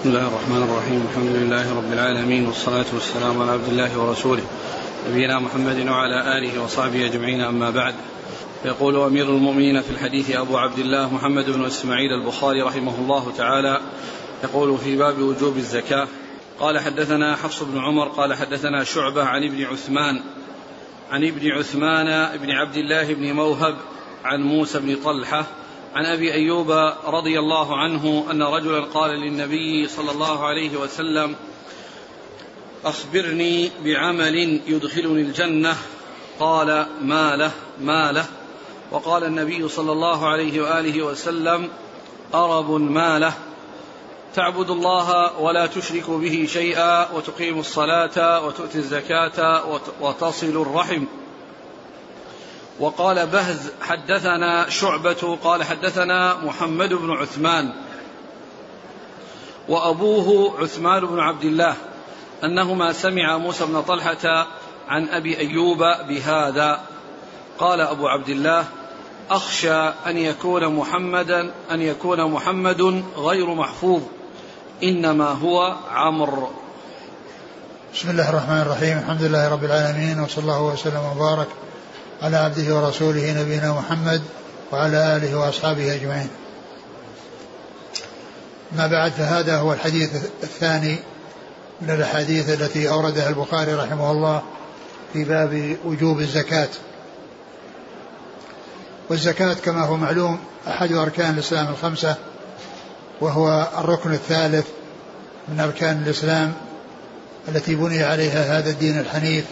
بسم الله الرحمن الرحيم. الحمد لله رب العالمين والصلاة والسلام على عبد الله ورسوله نبينا محمد وعلى آله وصحبه أجمعين أما بعد. يقول أمير المؤمنين في الحديث أبو عبد الله محمد بن إسماعيل البخاري رحمه الله تعالى يقول في باب وجوب الزكاة قال حدثنا حفص بن عمر قال حدثنا شعبة عن ابن عثمان عن ابن عثمان بن عبد الله بن موهب عن موسى بن طلحة عن أبي أيوب رضي الله عنه أن رجلا قال للنبي صلى الله عليه وسلم أخبرني بعمل يدخلني الجنة. قال ما له ما له. وقال النبي صلى الله عليه وآله وسلم أرب ما له. تعبد الله ولا تشرك به شيئا وتقيم الصلاة وتؤتي الزكاة وتصل الرحم. وقال بهز حدثنا شعبة قال حدثنا محمد بن عثمان وأبوه عثمان بن عبد الله أنهما سمع موسى بن طلحة عن أبي أيوب بهذا. قال أبو عبد الله أخشى أن يكون محمدا أن يكون محمد غير محفوظ إنما هو عمرو. بسم الله الرحمن الرحيم الحمد لله رب العالمين وصلى الله وسلم وبارك على عبده ورسوله نبينا محمد وعلى آله وأصحابه أجمعين. ما بعد فهذا هو الحديث الثاني من الأحاديث التي أوردها البخاري رحمه الله في باب وجوب الزكاة. والزكاة كما هو معلوم أحد أركان الإسلام الخمسة وهو الركن الثالث من أركان الإسلام التي بني عليها هذا الدين الحنيف.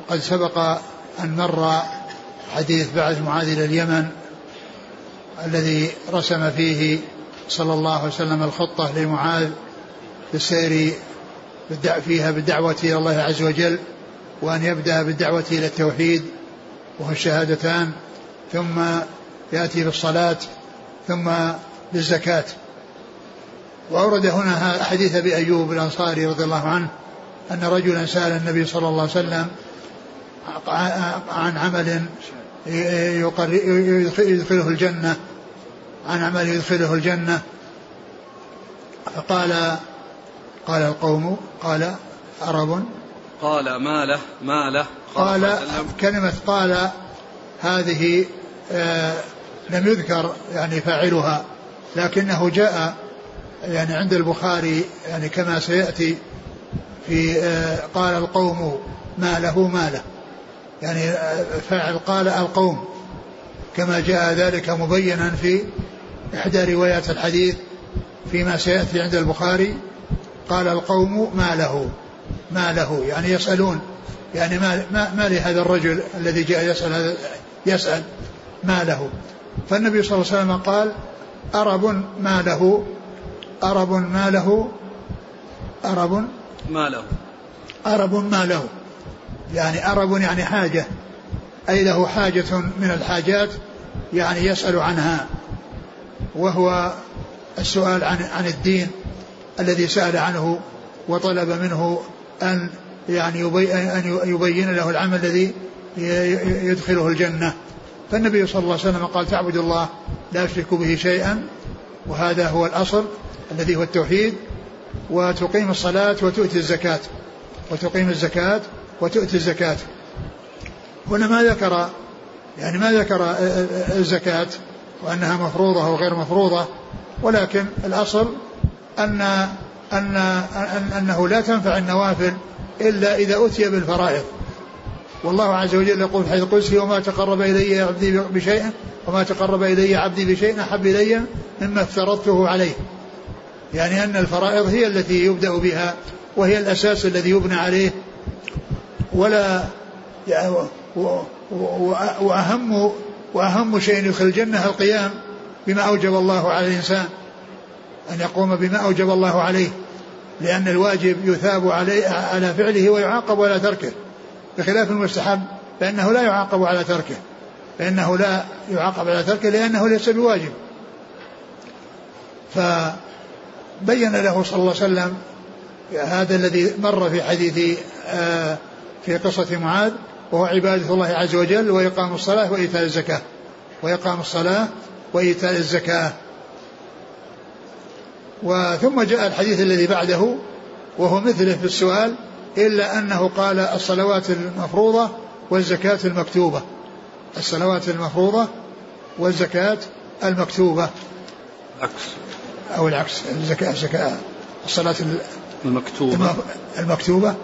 وقد سبق أن مر حديث بعث معاذ إلى اليمن الذي رسم فيه صلى الله عليه وسلم الخطة لمعاذ بالسير فيها بالدعوة إلى الله عز وجل وأن يبدأ بالدعوة إلى التوحيد وهو الشهادتان ثم يأتي بالصلاة ثم بالزكاة. وأورد هنا حديث أبي أيوب الأنصاري رضي الله عنه أن رجلا سأل النبي صلى الله عليه وسلم عن عمل يدخله الجنة. عن عمل يدخله الجنة. فقال قال القوم قال عرب. قال ما له ما له. قال كلمة قال هذه آه لم يذكر يعني فاعلها لكنه جاء يعني عند البخاري يعني كما سيأتي في آه قال القوم ما له ما له. يعني فاعل قال القوم كما جاء ذلك مبينا في إحدى روايات الحديث فيما سيأتي عند البخاري قال القوم ما له ما له يعني يسألون يعني ما, ما, ما لهذا الرجل الذي جاء يسأل هذا يسأل ما له. فالنبي صلى الله عليه وسلم قال أرب ما له أرب ما له أرب ما له. أرب ما له. يعني أرب يعني حاجة أي له حاجة من الحاجات يعني يسأل عنها وهو السؤال عن عن الدين الذي سأل عنه وطلب منه أن يعني يبين أن يبين له العمل الذي يدخله الجنة. فالنبي صلى الله عليه وسلم قال تعبد الله لا يشرك به شيئا وهذا هو الأصل الذي هو التوحيد وتقيم الصلاة وتؤتي الزكاة. وتقيم الزكاة وتؤتي الزكاة. هنا ما ذكر يعني ما ذكر الزكاة وأنها مفروضة أو غير مفروضة ولكن الأصل أن أن أنه لا تنفع النوافل إلا إذا أتي بالفرائض. والله عز وجل يقول حيث قدسي وما تقرب إلي عبدي بشيء وما تقرب إلي عبدي بشيء أحب إلي مما افترضته عليه. يعني أن الفرائض هي التي يبدأ بها وهي الأساس الذي يبنى عليه ولا وأهم وأهم شيء يدخل الجنة القيام بما أوجب الله على الإنسان أن يقوم بما أوجب الله عليه لأن الواجب يثاب عليه على فعله ويعاقب على تركه بخلاف المستحب فإنه لا يعاقب على تركه فإنه لا يعاقب على تركه لأنه ليس بواجب. فبين له صلى الله عليه وسلم هذا الذي مر في حديث آه في قصة معاذ وهو عبادة الله عز وجل وإقام الصلاة وإيتاء الزكاة. وإقام الصلاة وإيتاء الزكاة. وثم جاء الحديث الذي بعده وهو مثله في السؤال إلا أنه قال الصلوات المفروضة والزكاة المكتوبة. الصلوات المفروضة والزكاة المكتوبة. عكس أو العكس الزكاة الزكاة الصلاة المكتوبة. المكتوبة.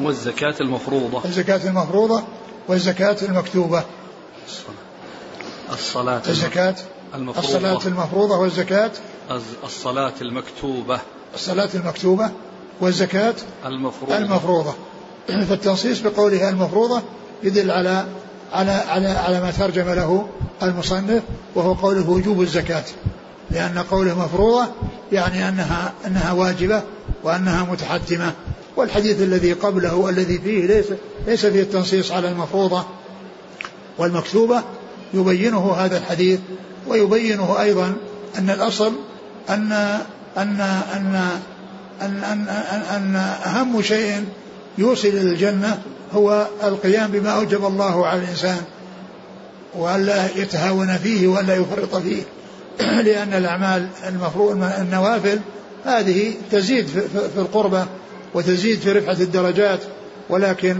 والزكاة المفروضة. الزكاة المفروضة والزكاة المكتوبة. الصلاة الزكاة المفروضة. الصلاة المفروضة والزكاة الصلاة المكتوبة. الصلاة المكتوبة والزكاة المفروضة. المفروضة. فالتنصيص بقوله المفروضة يدل على على على على ما ترجم له المصنف وهو قوله وجوب الزكاة. لأن قوله مفروضة يعني أنها أنها واجبة وأنها متحتمة. والحديث الذي قبله الذي فيه ليس ليس فيه التنصيص على المفروضة والمكتوبة يبينه هذا الحديث ويبينه أيضا أن الأصل أن أن أن أن, أن, أن, أهم شيء يوصل إلى الجنة هو القيام بما أوجب الله على الإنسان وألا يتهاون فيه وألا يفرط فيه لأن الأعمال المفروض النوافل هذه تزيد في القربة. وتزيد في رفعة الدرجات ولكن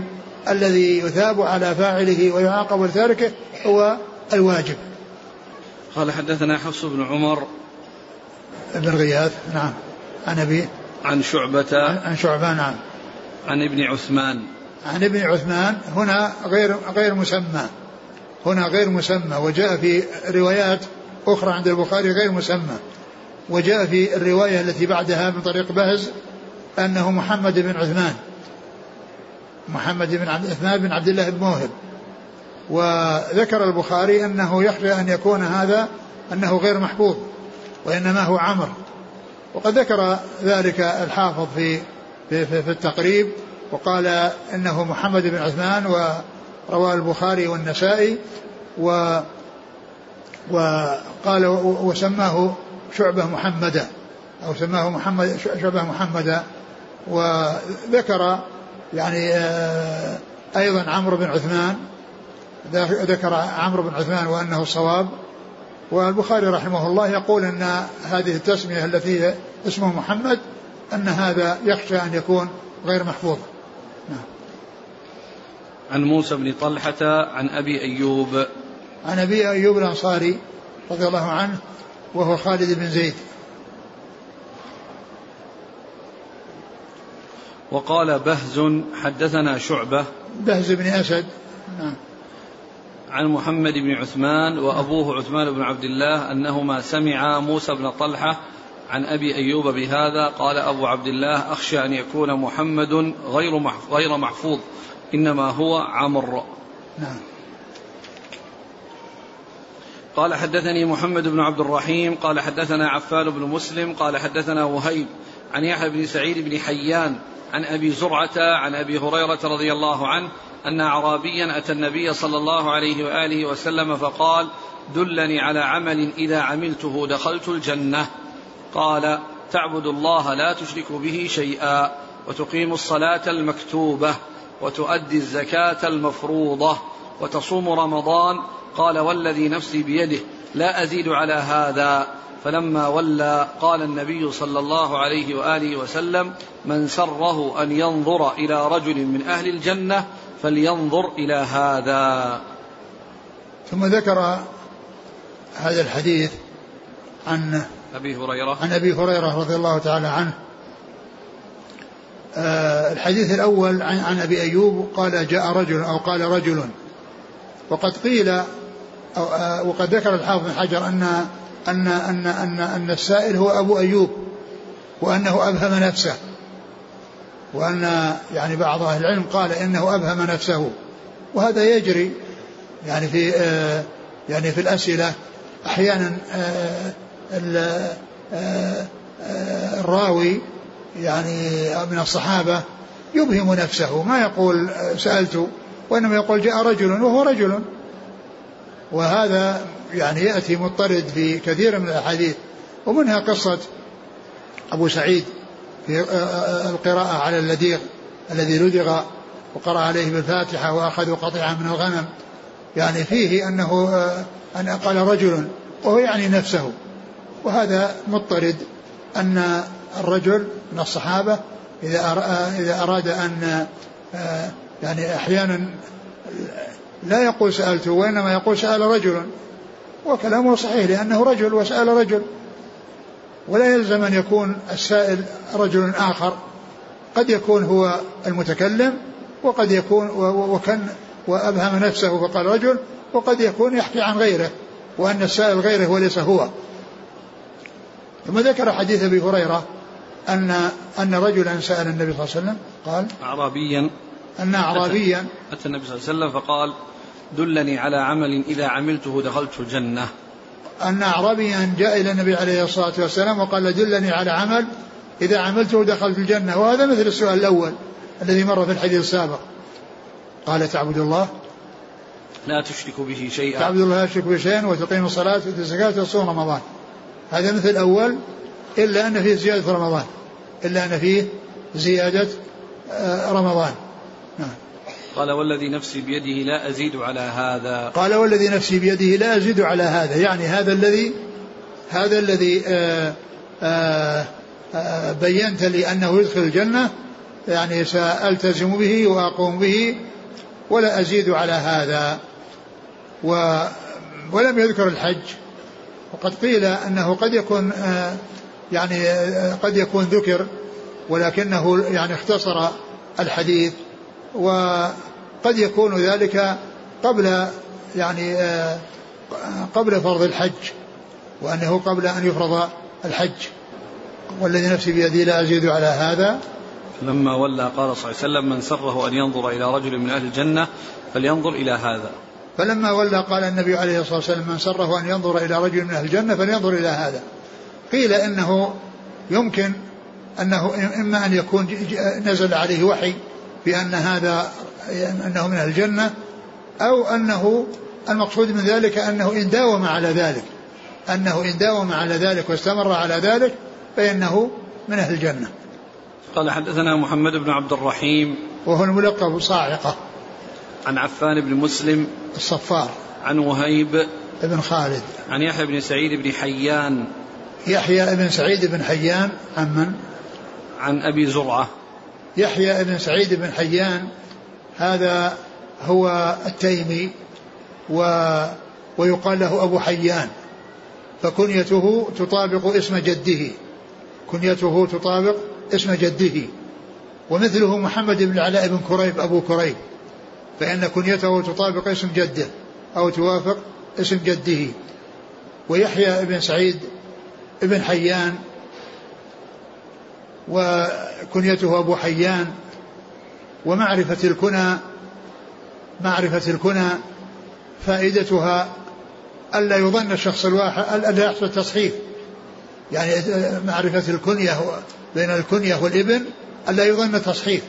الذي يثاب على فاعله ويعاقب لتاركه هو الواجب. قال حدثنا حفص بن عمر. بن غياث نعم. عن أبي عن شعبة. عن شعبة نعم. عن ابن عثمان. عن ابن عثمان هنا غير غير مسمى. هنا غير مسمى وجاء في روايات أخرى عند البخاري غير مسمى. وجاء في الرواية التي بعدها من طريق بهز أنه محمد بن عثمان. محمد بن عبد عثمان بن عبد الله بن موهب. وذكر البخاري أنه يخشى أن يكون هذا أنه غير محفوظ وإنما هو عمر. وقد ذكر ذلك الحافظ في في, في, في التقريب وقال إنه محمد بن عثمان ورواه البخاري والنسائي و وقال وسماه شعبة محمدا أو سماه محمد شعبة محمدا وذكر يعني آه، أيضا عمرو بن عثمان ذكر عمرو بن عثمان وأنه الصواب والبخاري رحمه الله يقول أن هذه التسمية التي اسمه محمد أن هذا يخشى أن يكون غير محفوظ. نعم. عن موسى بن طلحة عن أبي أيوب. عن أبي أيوب الأنصاري رضي الله عنه وهو خالد بن زيد. وقال بهز حدثنا شعبة بهز بن أسد. نعم. عن محمد بن عثمان وأبوه عثمان بن عبد الله أنهما سمعا موسى بن طلحة عن أبي أيوب بهذا قال أبو عبد الله أخشى أن يكون محمد غير غير محفوظ إنما هو عمر نعم. قال حدثني محمد بن عبد الرحيم قال حدثنا عفان بن مسلم قال حدثنا وهيب عن يحيى بن سعيد بن حيان عن أبي زرعة عن أبي هريرة رضي الله عنه أن اعرابيا أتى النبي صلى الله عليه وآله وسلم فقال دلني على عمل إذا عملته دخلت الجنة. قال تعبد الله لا تشرك به شيئا وتقيم الصلاة المكتوبة وتؤدي الزكاة المفروضة وتصوم رمضان. قال والذي نفسي بيده لا أزيد على هذا. فلما ولى قال النبي صلى الله عليه وآله وسلم من سره أن ينظر إلى رجل من أهل الجنة فلينظر إلى هذا. ثم ذكر هذا الحديث عن أبي هريرة. عن أبي هريرة رضي الله تعالى عنه. آه الحديث الأول عن, عن أبي أيوب قال جاء رجل أو قال رجل. وقد قيل آه وقد ذكر الحافظ بن حجر أن أن أن أن أن السائل هو أبو أيوب وأنه أبهم نفسه. وأن يعني بعض أهل العلم قال إنه أبهم نفسه. وهذا يجري يعني في آه يعني في الأسئلة. أحيانا آه الراوي يعني من الصحابة يبهم نفسه. ما يقول سألت وإنما يقول جاء رجل وهو رجل. وهذا يعني يأتي مضطرد في كثير من الأحاديث ومنها قصة أبو سعيد في القراءة على اللديغ الذي لدغ وقرأ عليه بالفاتحة وأخذوا قطيعة من الغنم. يعني فيه أنه أن قال رجل وهو يعني نفسه. وهذا مضطرد أن الرجل من الصحابة إذا إذا أراد أن آه، يعني أحيانا لا يقول سألته وإنما يقول سأل رجل. وكلامه صحيح لأنه رجل وسأل رجل. ولا يلزم أن يكون السائل رجل آخر. قد يكون هو المتكلم وقد يكون وكان وأبهم نفسه فقال رجل وقد يكون يحكي عن غيره وأن السائل غيره وليس هو. ثم ذكر حديث أبي هريرة أن أن رجلا سأل النبي صلى الله عليه وسلم قال أعرابيا. أن أعرابيا أتى النبي صلى الله عليه وسلم فقال دلني على عمل إذا عملته دخلت الجنة. أن أعرابيا جاء إلى النبي عليه الصلاة والسلام وقال دلني على عمل إذا عملته دخلت الجنة. وهذا مثل السؤال الأول الذي مر في الحديث السابق. قال تعبد الله؟ لا تشرك به شيئا. تعبد الله لا تشرك به شيئا وتقيم الصلاة وتؤتي الزكاة وتصوم رمضان. هذا مثل الأول إلا أن فيه زيادة رمضان إلا أن فيه زيادة آه، رمضان. نعم. قال والذي نفسي بيده لا أزيد على هذا. قال والذي نفسي بيده لا أزيد على هذا. يعني هذا الذي هذا الذي آآ آه، آآ آه، بينت لي أنه يدخل الجنة يعني سألتزم به وأقوم به ولا أزيد على هذا. و ولم يذكر الحج. وقد قيل أنه قد يكون آه، يعني آه، قد يكون ذكر ولكنه يعني اختصر الحديث. وقد يكون ذلك قبل يعني آه، قبل فرض الحج وأنه قبل أن يفرض الحج. والذي نفسي بيدي لا أزيد على هذا. لما ولى قال صلى الله عليه وسلم من سره أن ينظر إلى رجل من أهل الجنة فلينظر إلى هذا. فلما ولى قال النبي عليه الصلاة والسلام من سره أن ينظر إلى رجل من أهل الجنة فلينظر إلى هذا. قيل إنه يمكن أنه إما أن يكون نزل عليه وحي بأن هذا أنه من أهل الجنة أو أنه المقصود من ذلك أنه إن داوم على ذلك أنه إن داوم على ذلك واستمر على ذلك فإنه من أهل الجنة. قال حدثنا محمد بن عبد الرحيم وهو الملقب صاعقة. عن عفان بن مسلم الصفار. عن وهيب بن خالد. عن يحيى بن سعيد بن حيان يحيى بن سعيد بن حيان عن من؟ عن أبي زرعة. يحيى بن سعيد بن حيان هذا هو التيمي و ويقال له أبو حيان. فكنيته تطابق اسم جده. كنيته تطابق اسم جده. ومثله محمد بن العلاء بن كريب أبو كريب. فإن كنيته تطابق اسم جده أو توافق اسم جده. ويحيى بن سعيد بن حيان وكنيته أبو حيان ومعرفة الكنى معرفة الكنى فائدتها ألا يظن الشخص الواحد ألا يحصل تصحيف يعني معرفة الكنية بين الكنية والإبن ألا يظن تصحيف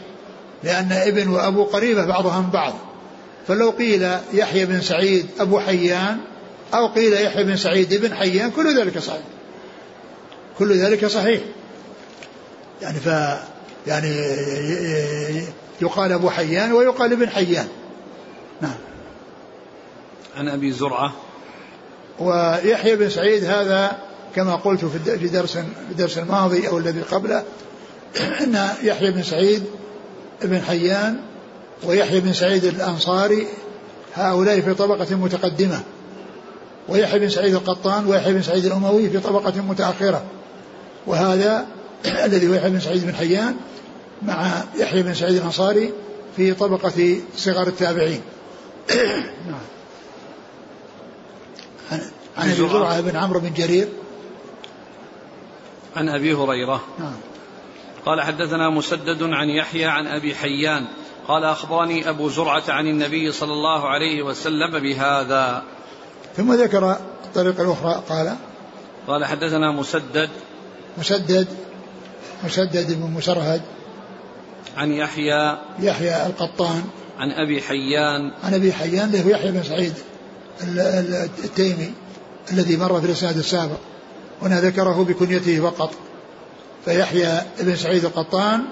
لأن ابن وأبو قريبة بعضها من بعض. فلو قيل يحيى بن سعيد أبو حيان أو قيل يحيى بن سعيد ابن حيان كل ذلك صحيح. كل ذلك صحيح. يعني ف يعني يقال أبو حيان ويقال ابن حيان. نعم. عن أبي زرعة. ويحيى بن سعيد هذا كما قلت في درس في الدرس الماضي أو الذي قبله أن يحيى بن سعيد بن حيان ويحيى بن سعيد الأنصاري هؤلاء في طبقة متقدمة ويحيى بن سعيد القطان ويحيى بن سعيد الأموي في طبقة متأخرة وهذا الذي هو يحيى بن سعيد بن حيان مع يحيى بن سعيد الأنصاري في طبقة صغار التابعين. نعم. عن أبي زرعة بن عمرو بن جرير. عن أبي هريرة. نعم. قال حدثنا مسدد عن يحيى عن أبي حيان. قال أخبرني أبو زرعة عن النبي صلى الله عليه وسلم بهذا. ثم ذكر الطريقة الأخرى قال. قال حدثنا مسدد. مسدد. مسدد بن مسرهد. عن يحيى. يحيى القطان. عن أبي حيان. عن أبي حيان له يحيى بن سعيد التيمي الذي مر في الإسناد السابق. هنا ذكره بكنيته فقط. فيحيى بن سعيد القطان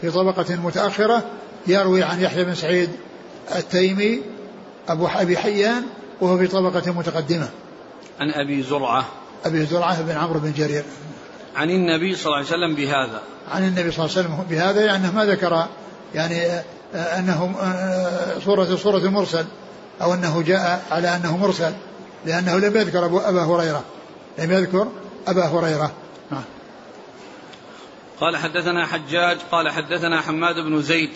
في طبقة متأخرة يروي عن يحيى بن سعيد التيمي أبو أبي حيان وهو في طبقة متقدمة. عن أبي زرعة. أبي زرعة بن عمرو بن جرير. عن النبي صلى الله عليه وسلم بهذا. عن النبي صلى الله عليه وسلم بهذا يعني ما ذكر يعني أنه صورة صورة مرسل أو أنه جاء على أنه مرسل لأنه لم يذكر أبا هريرة. لم يذكر أبا هريرة. قال حدثنا حجاج قال حدثنا حماد بن زيد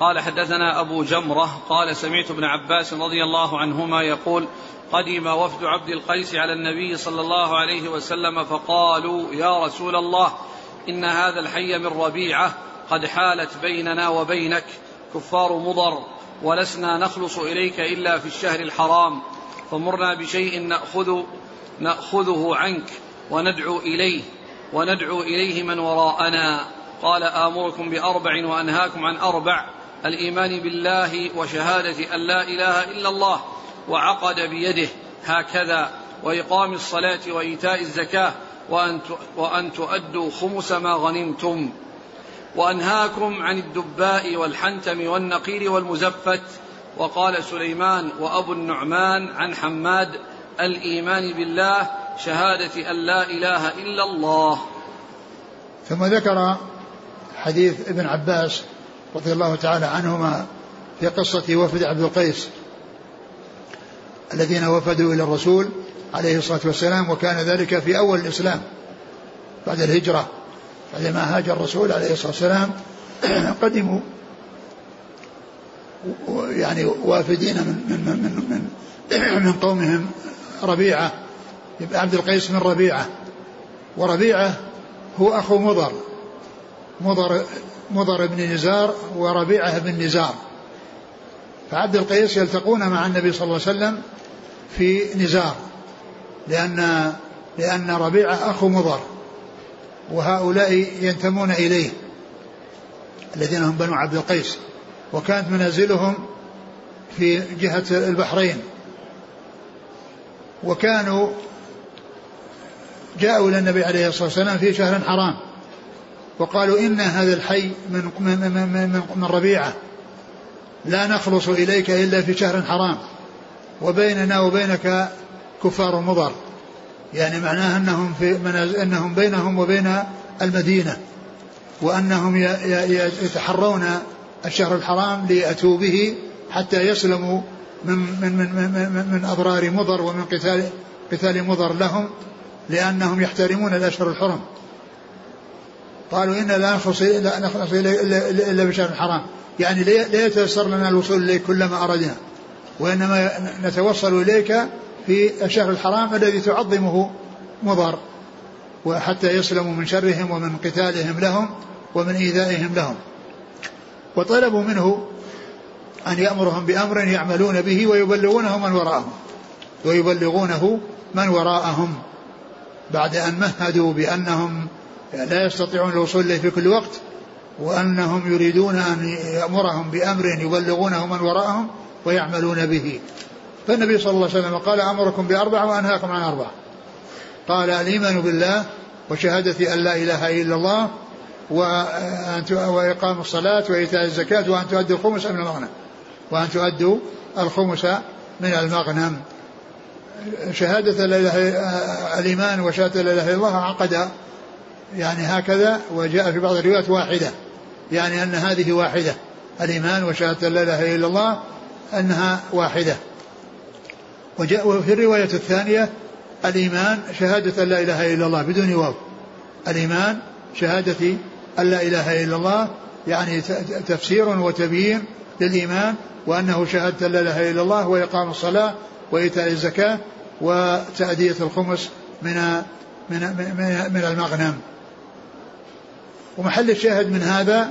قال حدثنا أبو جمرة قال سمعت ابن عباس رضي الله عنهما يقول قدم وفد عبد القيس على النبي صلى الله عليه وسلم فقالوا يا رسول الله إن هذا الحي من ربيعة قد حالت بيننا وبينك كفار مضر ولسنا نخلص إليك إلا في الشهر الحرام فمرنا بشيء نأخذ نأخذه عنك وندعو إليه وندعو إليه من وراءنا. قال آمركم بأربع وأنهاكم عن أربع الإيمان بالله وشهادة أن لا إله إلا الله وعقد بيده هكذا وإقام الصلاة وإيتاء الزكاة وأن وأن تؤدوا خمس ما غنمتم. وأنهاكم عن الدباء والحنتم والنقير والمزفت. وقال سليمان وأبو النعمان عن حماد الإيمان بالله شهادة أن لا إله إلا الله. ثم ذكر حديث ابن عباس رضي الله تعالى عنهما في قصة وفد عبد القيس. الذين وفدوا إلى الرسول عليه الصلاة والسلام وكان ذلك في أول الإسلام بعد الهجرة بعدما هاجر الرسول عليه الصلاة والسلام. قدموا يعني وافدين من من من من, من قومهم ربيعة عبد القيس من ربيعة. وربيعة هو أخو مضر مضر مضر بن نزار وربيعة بن نزار. فعبد القيس يلتقون مع النبي صلى الله عليه وسلم في نزار لأن لأن ربيعة أخو مضر وهؤلاء ينتمون إليه الذين هم بنو عبد القيس وكانت منازلهم في جهة البحرين. وكانوا جاءوا إلى النبي عليه الصلاة والسلام في شهر حرام وقالوا إن هذا الحي من, من, من, من, ربيعة لا نخلص إليك إلا في شهر حرام. وبيننا وبينك كفار مضر. يعني معناه أنهم, في أنهم بينهم وبين المدينة. وأنهم يتحرون الشهر الحرام ليأتوا به حتى يسلموا من من من من, من أضرار مضر ومن قتال قتال مضر لهم لأنهم يحترمون الأشهر الحرم. قالوا إن لا نخلص لا نخلص إلا بشهر الحرام يعني لا يتيسر لنا الوصول إليك كلما أردنا وإنما نتوصل إليك في الشهر الحرام الذي تعظمه مضر وحتى يسلموا من شرهم ومن قتالهم لهم ومن إيذائهم لهم. وطلبوا منه أن يأمرهم بأمر يعملون به ويبلغونه من وراءهم ويبلغونه من وراءهم بعد أن مهدوا بأنهم لا يستطيعون الوصول إليه في كل وقت وأنهم يريدون أن يأمرهم بأمر يبلغونه من وراءهم ويعملون به. فالنبي صلى الله عليه وسلم قال أمركم بأربعة وأنهاكم عن أربعة. قال الإيمان بالله وشهادة أن لا إله إلا الله وإقام الصلاة وإيتاء الزكاة وأن تؤدوا الخمس من المغنم. وأن تؤدوا الخمس من المغنم. شهادة إله الإيمان وشهادة لا إله إلا الله عقد. يعني هكذا وجاء في بعض الروايات واحدة. يعني أن هذه واحدة. الإيمان وشهادة لا إله إلا الله أنها واحدة. وجاء وفي الرواية الثانية الإيمان شهادة لا إله إلا الله بدون واو. الإيمان شهادة أن لا إله إلا الله يعني تفسير وتبيين للإيمان وأنه شهادة لا إله إلا الله وإقام الصلاة وإيتاء الزكاة وتأدية الخمس من من من, من المغنم. ومحل الشاهد من هذا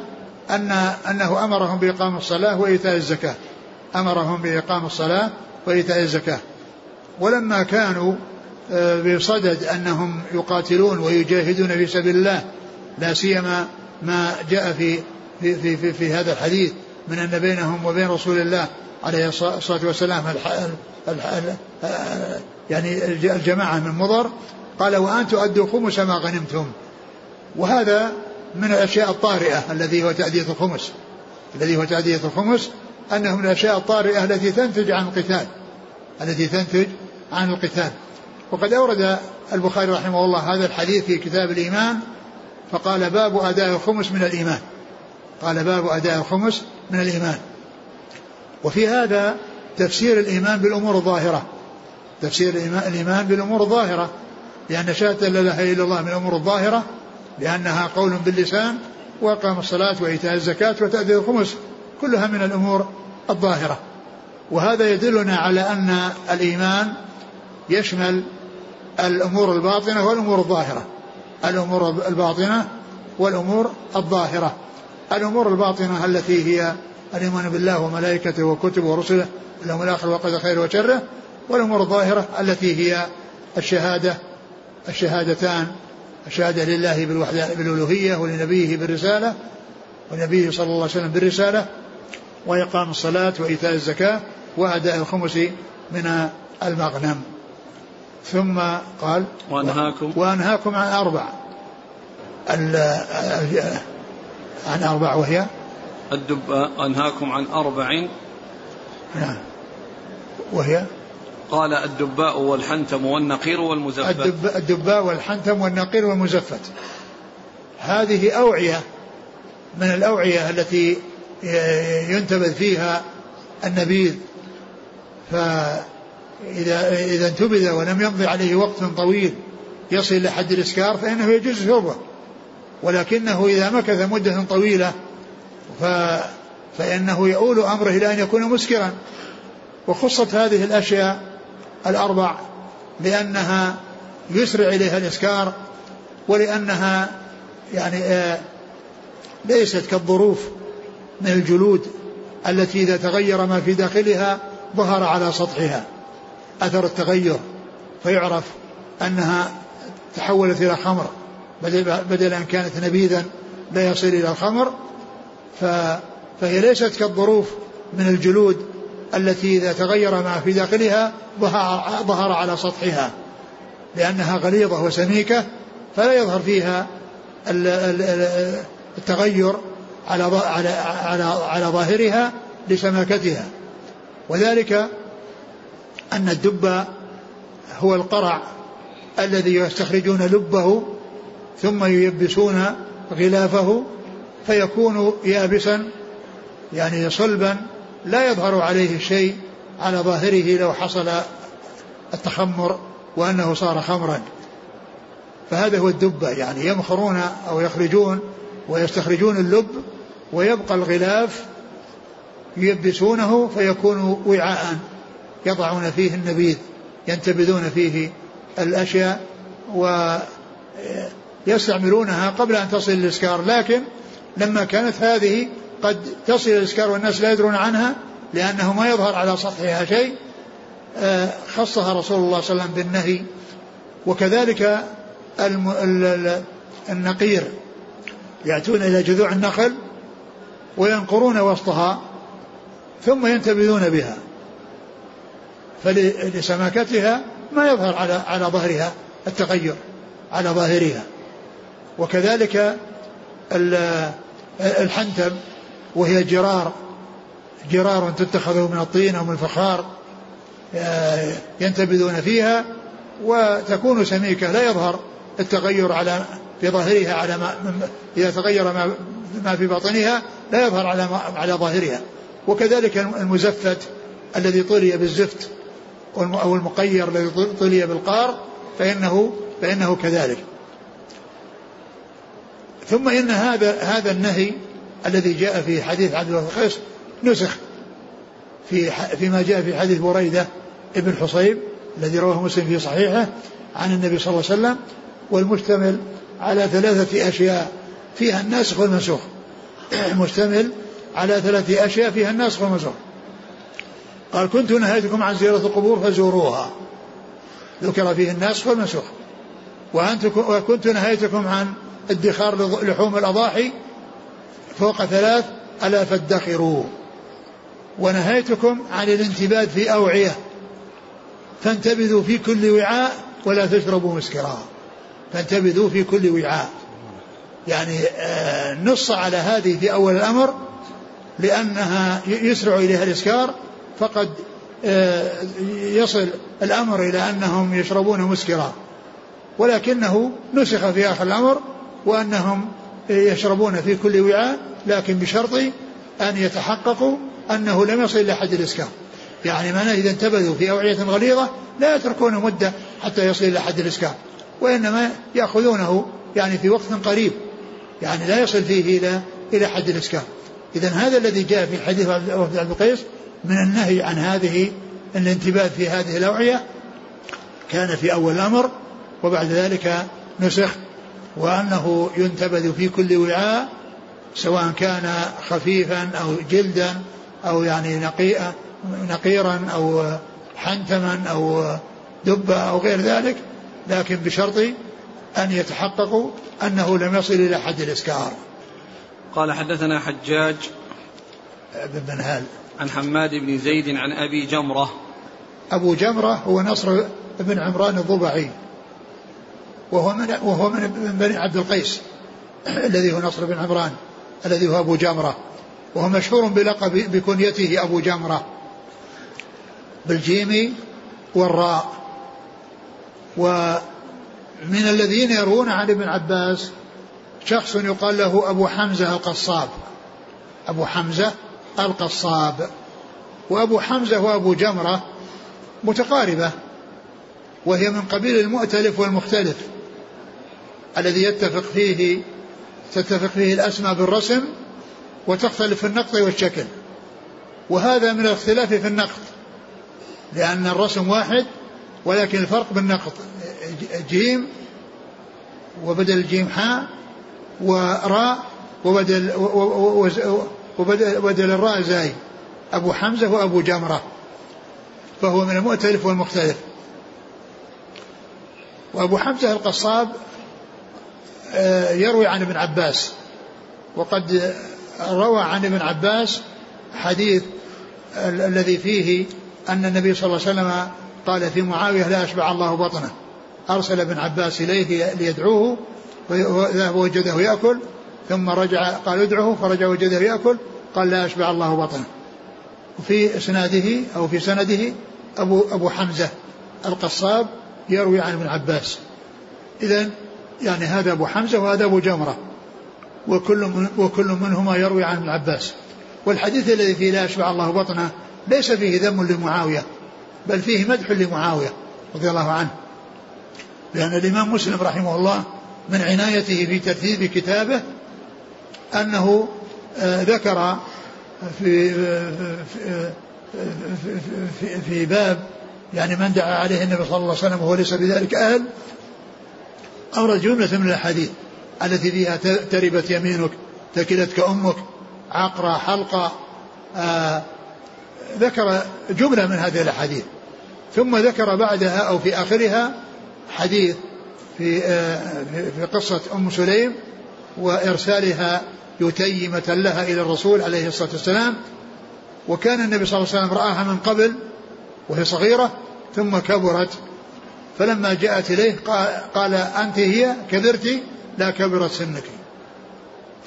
أن أنه أمرهم بإقام الصلاة وإيتاء الزكاة. أمرهم بإقام الصلاة وإيتاء الزكاة. ولما كانوا آه، بصدد أنهم يقاتلون ويجاهدون في سبيل الله لا سيما ما جاء في في في, في, في هذا الحديث من أن بينهم وبين رسول الله عليه الصلاة والسلام يعني الجماعة من مضر قال وأن تؤدوا خمس ما غنمتم. وهذا من الأشياء الطارئة الذي هو تأدية الخمس. الذي هو تأدية الخمس أنه من الأشياء الطارئة التي تنتج عن القتال. التي تنتج عن القتال. وقد أورد البخاري رحمه الله هذا الحديث في كتاب الإيمان فقال باب أداء الخمس من الإيمان. قال باب أداء الخمس من الإيمان. وفي هذا تفسير الإيمان بالأمور الظاهرة. تفسير الإيمان بالأمور الظاهرة لأن شهادة لا إله إلا الله من الأمور الظاهرة لأنها قول باللسان وإقام الصلاة وإيتاء الزكاة وتأدية الخمس كلها من الأمور الظاهرة. وهذا يدلنا على أن الإيمان يشمل الأمور الباطنة والأمور الظاهرة. الأمور الباطنة والأمور الظاهرة. الأمور الباطنة التي هي الإيمان بالله وملائكته وكتبه ورسله اليوم الآخر وقدر خير وشره والأمور الظاهرة التي هي الشهادة الشهادتان. الشهادة لله بالوحدة بالألوهية ولنبيه بالرسالة ونبيه صلى الله عليه وسلم بالرسالة وإقام الصلاة وإيتاء الزكاة وأداء الخمس من المغنم. ثم قال وأنهاكم. وأنهاكم عن أربع. عن أربع وهي؟ الدباء أنهاكم عن أربع نعم. وهي؟ قال الدباء والحنتم والنقير والمزفت. الدب الدباء والحنتم والنقير والمزفت. هذه أوعية من الأوعية التي ينتبذ فيها النبيذ. فإذا إذا انتبذ ولم يمضي عليه وقت طويل يصل إلى حد الإسكار فإنه يجوز شربه ولكنه إذا مكث مدة طويلة ف فإنه يؤول أمره إلى أن يكون مسكرا. وخصت هذه الأشياء الأربع لأنها يسرع إليها الإسكار ولأنها يعني آه ليست كالظروف من الجلود التي إذا تغير ما في داخلها ظهر على سطحها. أثر التغير فيعرف أنها تحولت إلى خمر بدل, بدل أن كانت نبيذا لا يصل إلى الخمر. فهي ليست كالظروف من الجلود التي إذا تغير ما في داخلها ظهر على سطحها. لأنها غليظة وسميكة فلا يظهر فيها التغير على على على ظاهرها لسماكتها. وذلك أن الدب هو القرع الذي يستخرجون لبه ثم ييبسون غلافه فيكون يابسا يعني صلبا لا يظهر عليه الشيء على ظاهره لو حصل التخمر وأنه صار خمرا. فهذا هو الدبة يعني يمخرون أو يخرجون ويستخرجون اللب ويبقى الغلاف يلبسونه فيكون وعاء يضعون فيه النبيذ ينتبذون فيه الأشياء ويستعملونها قبل أن تصل الإسكار. لكن لما كانت هذه قد تصل الإسكار والناس لا يدرون عنها لأنه ما يظهر على سطحها شيء آه، خصها رسول الله صلى الله عليه وسلم بالنهي. وكذلك النقير يأتون إلى جذوع النخل وينقرون وسطها ثم ينتبذون بها. فلسماكتها ما يظهر على على ظهرها التغير على ظاهرها. وكذلك الحنتم وهي جرار جرار تتخذ من الطين أو من الفخار آه، ينتبذون فيها وتكون سميكة لا يظهر التغير على في ظاهرها على ما إذا تغير ما ما في باطنها لا يظهر على على ظاهرها. وكذلك المزفت الذي طلي بالزفت أو المقير الذي طلي بالقار فإنه فإنه كذلك. ثم إن هذا هذا النهي الذي جاء في حديث عبد الله القيس نسخ في فيما جاء في حديث بريدة ابن حصيب الذي رواه مسلم في صحيحه عن النبي صلى الله عليه وسلم والمشتمل على ثلاثة أشياء فيها الناسخ والمنسوخ. مشتمل على ثلاثة أشياء فيها الناسخ والمنسوخ. قال كنت نهيتكم عن زيارة القبور فزوروها. ذكر فيه الناسخ والمنسوخ. وكنت نهيتكم عن ادخار لحوم الأضاحي فوق ثلاث ألا فادخروا. ونهيتكم عن الانتباد في أوعية. فانتبذوا في كل وعاء ولا تشربوا مسكرا. فانتبذوا في كل وعاء. يعني آه، نص على هذه في أول الأمر لأنها يسرع إليها الإسكار. فقد آه، يصل الأمر إلى أنهم يشربون مسكرا. ولكنه نسخ في آخر الأمر وأنهم يشربون في كل وعاء لكن بشرط أن يتحققوا أنه لم يصل إلى حد الإسكار يعني معناه إذا انتبذوا في أوعية غليظة لا يتركونه مدة حتى يصل إلى حد الإسكار وإنما يأخذونه يعني في وقت قريب يعني لا يصل فيه إلى إلى حد الإسكار إذا هذا الذي جاء في حديث وفد عبد القيس من النهي عن هذه الانتباه في هذه الأوعية كان في أول الأمر وبعد ذلك نسخ وأنه ينتبذ في كل وعاء سواء كان خفيفا أو جلدا أو يعني نقيئا نقيرا أو حنتما أو دبة أو غير ذلك لكن بشرط أن يتحققوا أنه لم يصل إلى حد الإسكار. قال حدثنا حجاج بن منهال. عن حماد بن زيد عن أبي جمرة. أبو جمرة هو نصر بن عمران الضبعي. وهو من وهو من بني عبد القيس الذي هو نصر بن عمران الذي هو أبو جمرة وهو مشهور بلقب بكنيته أبو جمرة بالجيم والراء. ومن الذين يروون عن ابن عباس شخص يقال له أبو حمزة القصاب. أبو حمزة القصاب. وأبو حمزة وأبو جمرة متقاربة وهي من قبيل المؤتلف والمختلف. الذي يتفق فيه تتفق فيه الأسماء بالرسم وتختلف في النقط والشكل. وهذا من الاختلاف في النقط لأن الرسم واحد ولكن الفرق بالنقط جيم وبدل الجيم حاء وراء وبدل وبدل, وبدل الراء زاي أبو حمزة وأبو جمرة فهو من المؤتلف والمختلف. وأبو حمزة القصاب يروي عن ابن عباس. وقد روى عن ابن عباس حديث الذي فيه أن النبي صلى الله عليه وسلم قال في معاوية لا أشبع الله بطنه. أرسل ابن عباس إليه ليدعوه وذهب وجده يأكل ثم رجع قال ادعه فرجع وجده يأكل قال لا أشبع الله بطنه. وفي إسناده أو في سنده أبو, أبو حمزة القصاب يروي عن ابن عباس. إذا يعني هذا أبو حمزة وهذا أبو جمرة. وكل, من وكل منهما يروي عن ابن عباس. والحديث الذي فيه لا يشبع الله بطنه ليس فيه ذم لمعاوية بل فيه مدح لمعاوية رضي الله عنه. لأن الإمام مسلم رحمه الله من عنايته في ترتيب كتابه أنه آه، ذكر في في, في, في باب يعني من دعا عليه النبي صلى الله عليه وسلم وهو ليس بذلك أهل أورد جملة من الأحاديث التي فيها تربت يمينك تكلتك أمك عقرة حلقة آه ذكر جملة من هذه الأحاديث. ثم ذكر بعدها أو في آخرها حديث في آه في قصة أم سليم وإرسالها يتيمة لها إلى الرسول عليه الصلاة والسلام. وكان النبي صلى الله عليه وسلم رآها من قبل وهي صغيرة ثم كبرت فلما جاءت إليه قال أنت هي؟ كبرت؟ لا كبرت سنك.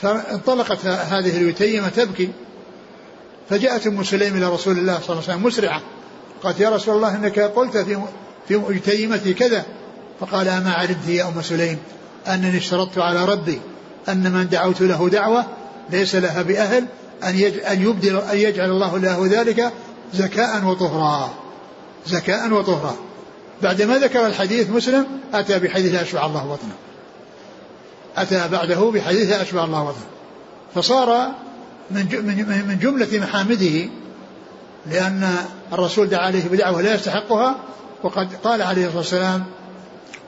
فانطلقت هذه اليتيمة تبكي. فجاءت أم سليم إلى رسول الله صلى الله عليه وسلم مسرعة. قالت يا رسول الله إنك قلت في في يتيمتي كذا. فقال أما علمت يا أم سليم أنني اشترطت على ربي أن من دعوت له دعوة ليس لها بأهل أن أن يبدل أن يجعل الله له ذلك زكاء وطهرا. زكاء وطهرا. بعدما ذكر الحديث مسلم أتى بحديث أشبع الله بطنه أتى بعده بحديث أشبع الله بطنه فصار من من جملة محامده لأن الرسول دعا عليه بدعوة لا يستحقها وقد قال عليه الصلاة والسلام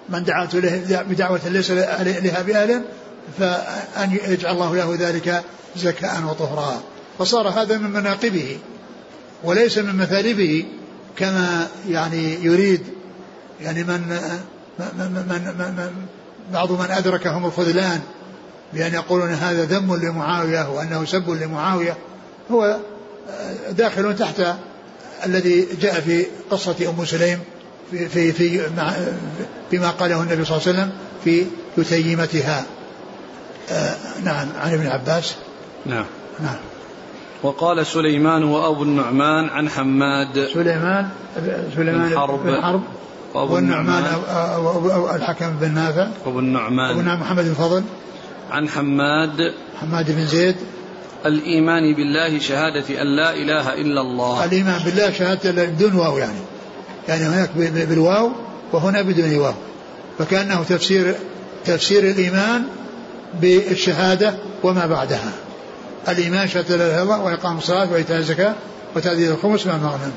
من دعوت له بدعوة ليس لها بأهل فأن يجعل الله له ذلك زكاء وطهرا. فصار هذا من مناقبه وليس من مثالبه كما يعني يريد يعني من من, من, من بعض من أدركهم الخذلان بأن يقولون هذا ذم لمعاوية وأنه سب لمعاوية هو داخل تحت الذي جاء في قصة أم سليم في في في فيما قاله النبي صلى الله عليه وسلم في يتيمتها آه، نعم عن ابن عباس. نعم. نعم. وقال سليمان وأبو النعمان عن حماد سليمان سليمان بن حرب, بن حرب. وأبو النعمان. الحكم بن نافع. وأبو النعمان. أبو النعمان محمد بن فضل. عن حماد. حماد بن زيد. الإيمان بالله شهادة أن لا إله إلا الله. الإيمان بالله شهادة بدون واو يعني. يعني هناك بالواو وهنا بدون واو. فكأنه تفسير تفسير الإيمان بالشهادة وما بعدها. الإيمان شهادة لا إله إلا الله وإقام الصلاة وإيتاء الزكاة وتأدية الخمس من المغنم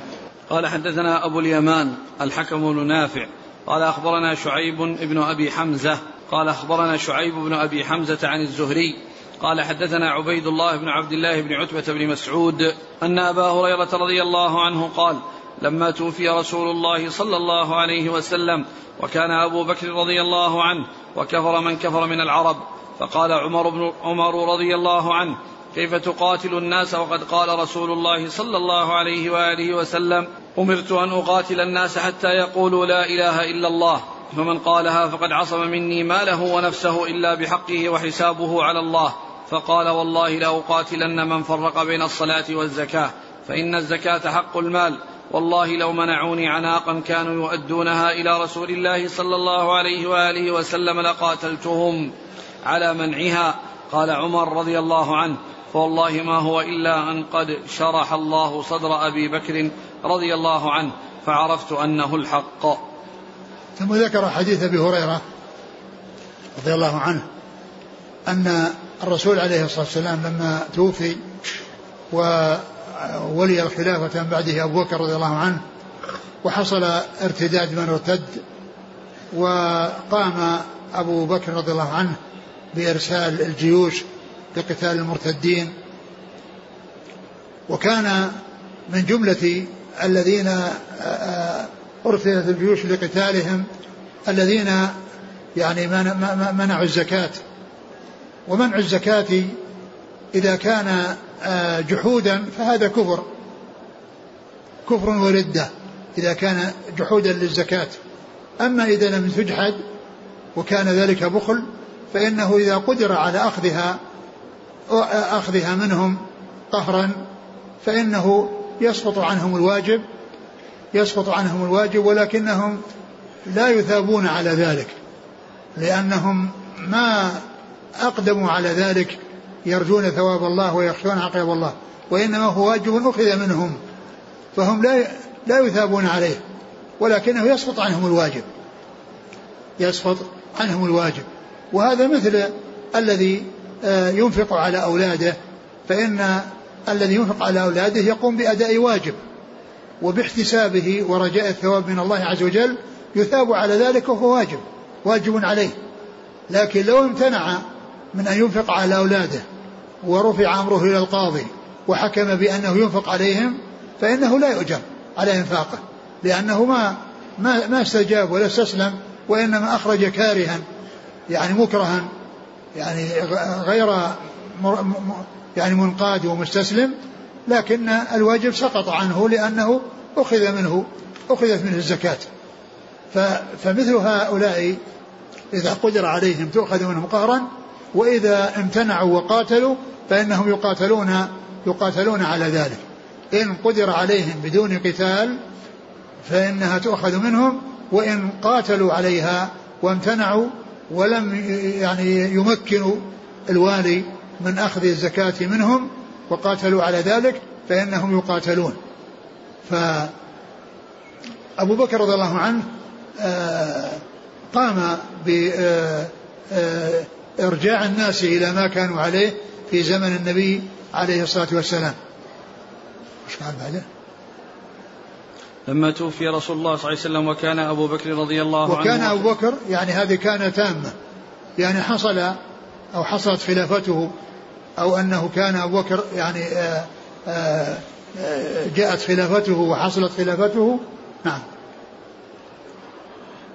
قال حدثنا أبو اليمان الحكم بن نافع. قال أخبرنا شعيب بن أبي حمزة قال أخبرنا شعيب بن أبي حمزة عن الزهري. قال حدثنا عبيد الله بن عبد الله بن عتبة بن مسعود أن أبا هريرة رضي الله عنه قال لما توفي رسول الله صلى الله عليه وسلم وكان أبو بكر رضي الله عنه وكفر من كفر من العرب. فقال عمر بن عمر رضي الله عنه كيف تقاتل الناس وقد قال رسول الله صلى الله عليه وآله وسلم أمرت أن أقاتل الناس حتى يقولوا لا إله إلا الله. فمن قالها فقد عصم مني ماله ونفسه إلا بحقه وحسابه على الله. فقال والله لاقاتلن من فرق بين الصلاة والزكاة فإن الزكاة حق المال. والله لو منعوني عناقا كانوا يؤدونها إلى رسول الله صلى الله عليه وآله وسلم لقاتلتهم على منعها. قال عمر رضي الله عنه فوالله ما هو إلا أن قد شرح الله صدر أبي بكر رضي الله عنه فعرفت أنه الحق. ثم ذكر حديث أبي هريرة رضي الله عنه أن الرسول عليه الصلاة والسلام لما توفي وولي الخلافة من بعده أبو بكر رضي الله عنه وحصل ارتداد من ارتد وقام أبو بكر رضي الله عنه بإرسال الجيوش لقتال المرتدين. وكان من جملة الذين آه، آه، أرسلت الجيوش لقتالهم الذين يعني منعوا الزكاة. ومنع الزكاة إذا كان آه، جحودا فهذا كفر. كفر وردة إذا كان جحودا للزكاة. أما إذا لم تجحد وكان ذلك بخل فإنه إذا قدر على أخذها أخذها منهم قهرا فإنه يسقط عنهم الواجب يسقط عنهم الواجب ولكنهم لا يثابون على ذلك لأنهم ما أقدموا على ذلك يرجون ثواب الله ويخشون عقاب الله وإنما هو واجب أخذ منهم فهم لا لا يثابون عليه ولكنه يسقط عنهم الواجب يسقط عنهم الواجب وهذا مثل الذي ينفق على أولاده فإن الذي ينفق على أولاده يقوم بأداء واجب وباحتسابه ورجاء الثواب من الله عز وجل يثاب على ذلك وهو واجب واجب عليه. لكن لو امتنع من أن ينفق على أولاده ورفع أمره إلى القاضي وحكم بأنه ينفق عليهم فإنه لا يؤجر على إنفاقه لأنه ما ما ما استجاب ولا استسلم وإنما أخرج كارها يعني مكرها يعني غير يعني منقاد ومستسلم لكن الواجب سقط عنه لأنه أخذ منه أخذت منه الزكاة. فمثل هؤلاء إذا قدر عليهم تؤخذ منهم قهرا وإذا امتنعوا وقاتلوا فإنهم يقاتلون يقاتلون على ذلك. إن قدر عليهم بدون قتال فإنها تؤخذ منهم وإن قاتلوا عليها وامتنعوا ولم يعني يمكنوا الوالي من أخذ الزكاة منهم وقاتلوا على ذلك فإنهم يقاتلون فأبو بكر رضي الله عنه آه، قام بإرجاع آه، الناس إلى ما كانوا عليه في زمن النبي عليه الصلاة والسلام إيش قال بعده؟ لما توفي رسول الله صلى الله عليه وسلم وكان أبو بكر رضي الله عنه وكان أبو بكر يعني هذه كان تامة يعني حصل أو حصلت خلافته أو أنه كان أبو بكر يعني آآ آه، آآ آه، جاءت خلافته وحصلت خلافته. نعم.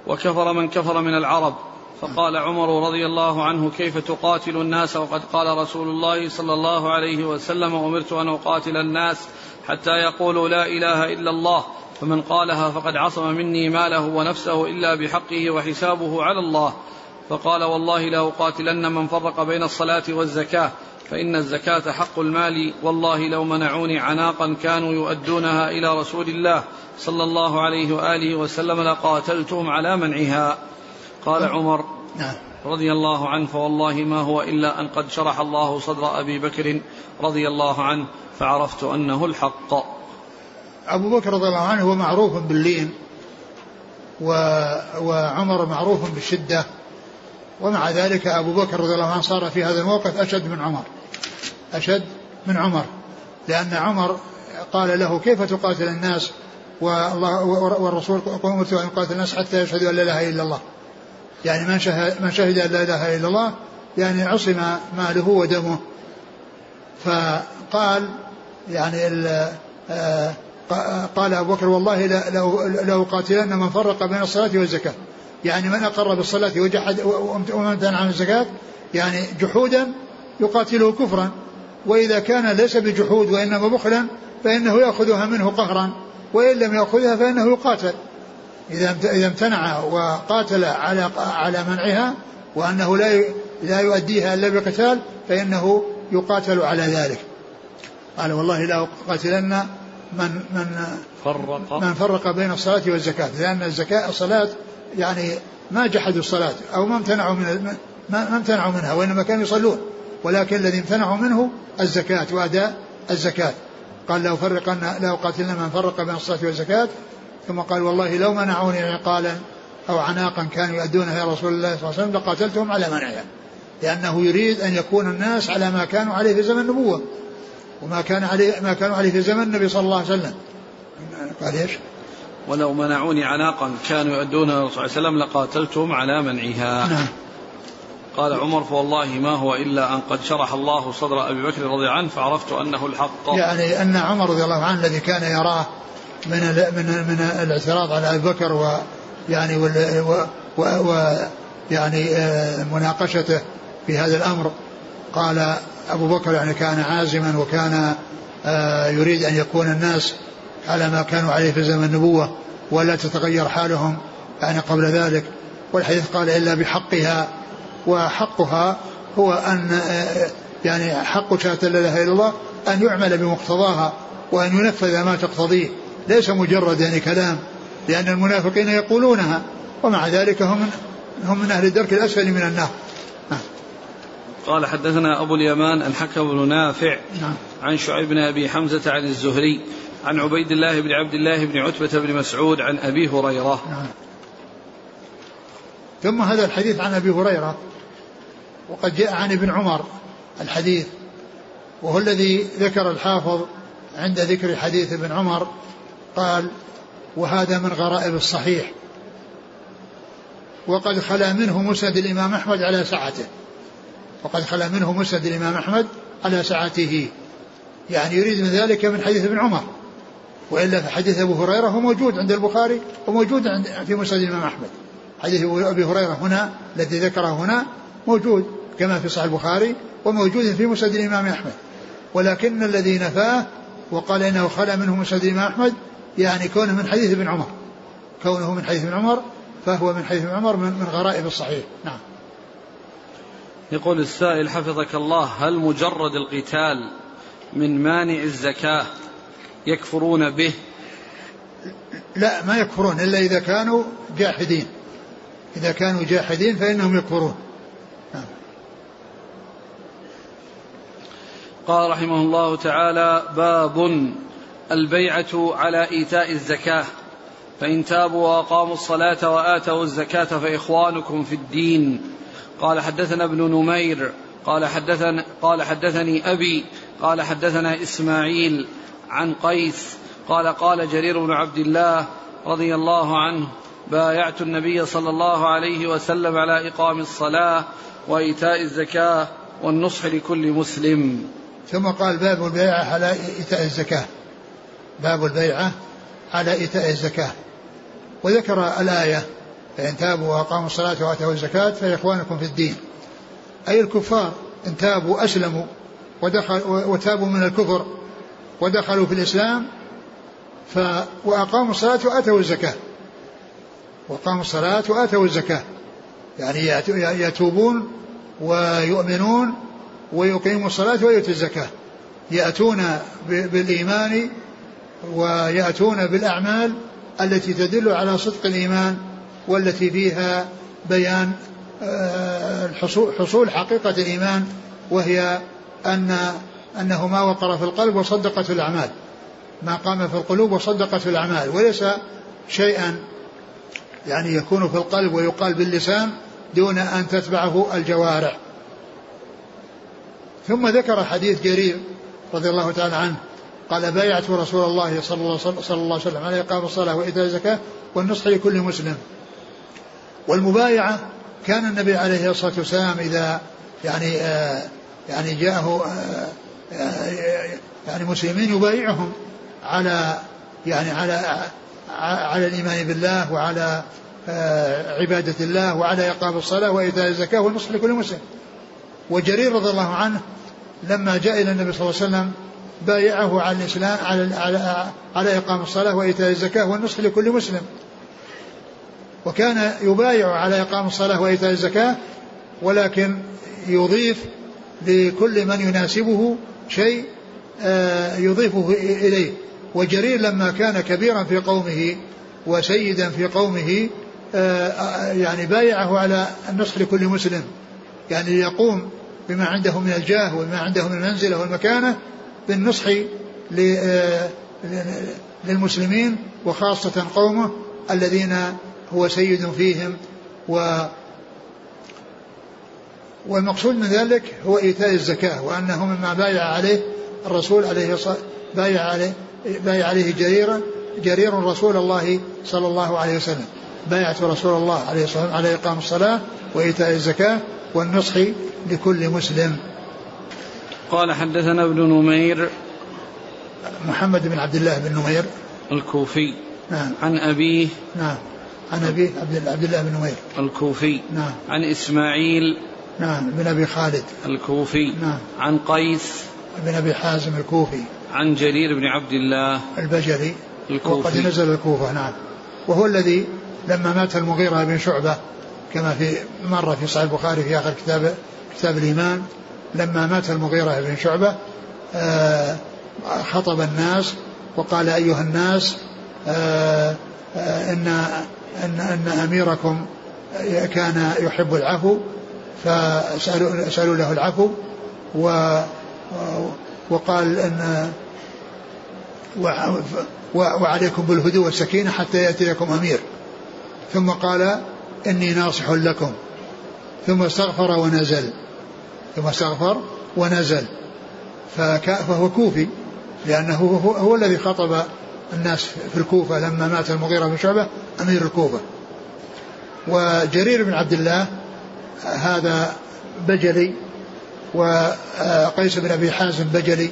وكفر من كفر من العرب. فقال عمر رضي الله عنه كيف تقاتل الناس؟ وقد قال رسول الله صلى الله عليه وسلم أمرت أن أقاتل الناس حتى يقولوا لا إله إلا الله فمن قالها فقد عصم مني ماله ونفسه إلا بحقه وحسابه على الله. فقال والله لأقاتلن من فرق بين الصلاة والزكاة فإن الزكاة حق المال. والله لو منعوني عناقا كانوا يؤدونها إلى رسول الله صلى الله عليه وآله وسلم لقاتلتهم على منعها. قال عمر نعم. رضي الله عنه فوالله ما هو إلا أن قد شرح الله صدر أبي بكر رضي الله عنه فعرفت أنه الحق. أبو بكر رضي الله عنه هو معروف باللين. وعمر معروف بالشدة ومع ذلك أبو بكر رضي الله عنه صار في هذا الموقف أشد من عمر أشد من عمر لأن عمر قال له كيف تقاتل الناس والله والرسول أمرت أن يقاتل الناس حتى يشهدوا أن لا إله إلا الله يعني من شهد, من شهد أن لا إله إلا الله يعني عصم ماله ودمه فقال يعني آه، قال أبو بكر والله لأقاتلن من فرق بين الصلاة والزكاة. يعني من أقر بالصلاة وجحد ومن عن الزكاة يعني جحودا يقاتله كفرا. وإذا كان ليس بجحود وإنما بخلا فإنه يأخذها منه قهرا. وإن لم يأخذها فإنه يقاتل. إذا إذا امتنع وقاتل على على منعها وأنه لا لا يؤديها إلا بقتال فإنه يقاتل على ذلك. قال والله لا أقاتلن من من فرق. من فرق بين الصلاة والزكاة لأن الزكاة الصلاة يعني ما جحدوا الصلاة أو ما امتنعوا من ما امتنعوا منها وإنما كانوا يصلون ولكن الذي امتنعوا منه الزكاة وأداء الزكاة. قال لو فرقن لو قاتلنا من فرق بين الصلاة والزكاة ثم قال والله لو منعوني عقالا أو عناقا كانوا يؤدونها يا رسول الله صلى الله عليه وسلم لقاتلتهم على منعها لأنه يريد أن يكون الناس على ما كانوا عليه في زمن النبوة. وما كان عليه ما كانوا عليه في زمن النبي صلى الله عليه وسلم. قال إيش؟ ولو منعوني عناقا كانوا يؤدونها صلى الله عليه وسلم لقاتلتهم على منعها. نعم. قال عمر فوالله ما هو إلا أن قد شرح الله صدر أبي بكر رضي الله عنه فعرفت أنه الحق. يعني أن عمر رضي الله عنه الذي كان يراه من من من الاعتراض على أبي بكر ويعني و, و, و يعني آه، مناقشته في هذا الأمر قال أبو بكر يعني كان عازما وكان آه، يريد أن يكون الناس على ما كانوا عليه في زمن النبوة ولا تتغير حالهم يعني قبل ذلك. والحديث قال إلا بحقها وحقها هو أن آه، يعني حق شهادة لا إله إلا الله أن يعمل بمقتضاها وأن ينفذ ما تقتضيه. ليس مجرد يعني كلام لأن المنافقين يقولونها ومع ذلك هم هم من أهل الدرك الأسفل من النار قال حدثنا أبو اليمان الحكم بن نافع نعم. عن شعيب بن أبي حمزة عن الزهري عن عبيد الله بن عبد الله بن عتبة بن مسعود عن أبي هريرة نعم. ثم هذا الحديث عن أبي هريرة وقد جاء عن ابن عمر الحديث وهو الذي ذكر الحافظ عند ذكر حديث ابن عمر قال وهذا من غرائب الصحيح وقد خلا منه مسند الإمام أحمد على سعته وقد خلا منه مسند الإمام أحمد على سعته يعني يريد من ذلك من حديث ابن عمر. وإلا في حديث أبو هريرة هو موجود عند البخاري وموجود عند في مسند الإمام أحمد. حديث أبي هريرة هنا الذي ذكره هنا موجود كما في صحيح البخاري وموجود في مسند الإمام أحمد. ولكن الذي نفاه وقال إنه خلا منه مسند الإمام أحمد يعني كونه من حديث ابن عمر. كونه من حديث ابن عمر فهو من حديث ابن عمر من غرائب الصحيح. نعم. يقول السائل حفظك الله هل مجرد القتال من مانع الزكاة يكفرون به؟ لا ما يكفرون إلا إذا كانوا جاحدين. إذا كانوا جاحدين فإنهم يكفرون. نعم. قال رحمه الله تعالى باب البيعة على إيتاء الزكاة. فإن تابوا وأقاموا الصلاة وآتوا الزكاة فإخوانكم في الدين. قال حدثنا ابن نمير قال حدثنا قال حدثني أبي قال حدثنا إسماعيل عن قيس قال قال جرير بن عبد الله رضي الله عنه بايعت النبي صلى الله عليه وسلم على إقام الصلاة وإيتاء الزكاة والنصح لكل مسلم. ثم قال باب البيعة على إيتاء الزكاة. باب البيعة على إيتاء الزكاة. وذكر الآية فإن تابوا وأقاموا الصلاة وآتوا الزكاة فإخوانكم في الدين. أي الكفار إن تابوا أسلموا ودخل وتابوا من الكفر ودخلوا في الإسلام ف وأقاموا الصلاة وآتوا الزكاة. وأقاموا الصلاة وآتوا الزكاة. يعني يتوبون ويؤمنون ويقيموا الصلاة ويؤتوا الزكاة. يأتون بالإيمان ويأتون بالأعمال التي تدل على صدق الإيمان. والتي فيها بيان الحصول حصول حقيقة الإيمان وهي أن أنه ما وقر في القلب وصدقته الأعمال. ما قام في القلوب وصدقته الأعمال وليس شيئا يعني يكون في القلب ويقال باللسان دون أن تتبعه الجوارح. ثم ذكر حديث جرير رضي الله تعالى عنه قال بايعت رسول الله, صلى الله عليه وسلم على إقام الصلاة وإيتاء الزكاة والنصح لكل مسلم. والمبايعة كان النبي عليه الصلاة والسلام إذا يعني آه يعني جاءه آه آه يعني مسلمين يبايعهم على يعني على على الإيمان بالله وعلى آه، عبادة الله وعلى إقام الصلاة وإيتاء الزكاة والنصح لكل مسلم. وجرير رضي الله عنه لما جاء إلى النبي صلى الله عليه وسلم بايعه على الإسلام على على على إقام الصلاة وإيتاء الزكاة والنصح لكل مسلم. وكان يبايع على إقام الصلاة وإيتاء الزكاة ولكن يضيف لكل من يناسبه شيء آه، يضيفه إليه. وجرير لما كان كبيرا في قومه وسيدا في قومه آه، يعني بايعه على النصح لكل مسلم. يعني ليقوم بما عنده من الجاه وما عنده من المنزلة والمكانة بالنصح آه، للمسلمين وخاصة قومه الذين هو سيد فيهم و والمقصود من ذلك هو إيتاء الزكاة وأنه مما بايع عليه الرسول عليه الصلاة بايع عليه بايع عليه جريرا جرير رسول الله صلى الله عليه وسلم. بايعت رسول الله عليه الصلاة والسلام على إقام الصلاة وإيتاء الزكاة والنصح لكل مسلم. قال حدثنا ابن نمير. محمد بن عبد الله بن نمير. الكوفي. نعم. عن أبيه. نعم. عن أبيه عبد الله بن نمير الكوفي. نعم. عن إسماعيل. نعم بن أبي خالد. الكوفي. نعم. عن قيس. بن أبي حازم الكوفي. عن جرير بن عبد الله. البجلي. الكوفي. وقد نزل الكوفة نعم. وهو الذي لما مات المغيرة بن شعبة كما في مرة في صحيح البخاري في آخر كتاب كتاب الإيمان لما مات المغيرة بن شعبة آه، خطب الناس وقال أيها الناس آه، آه، إن أن أن أميركم كان يحب العفو فسألوا سألوا له العفو و وقال أن وعليكم بالهدوء والسكينة حتى يأتي لكم أمير. ثم قال إني ناصح لكم. ثم استغفر ونزل. ثم استغفر ونزل. فهو كوفي لأنه هو, هو الذي خطب الناس في الكوفة لما مات المغيرة بن شعبة أمير الكوفة. وجرير بن عبد الله هذا بجلي وقيس بن أبي حازم بجلي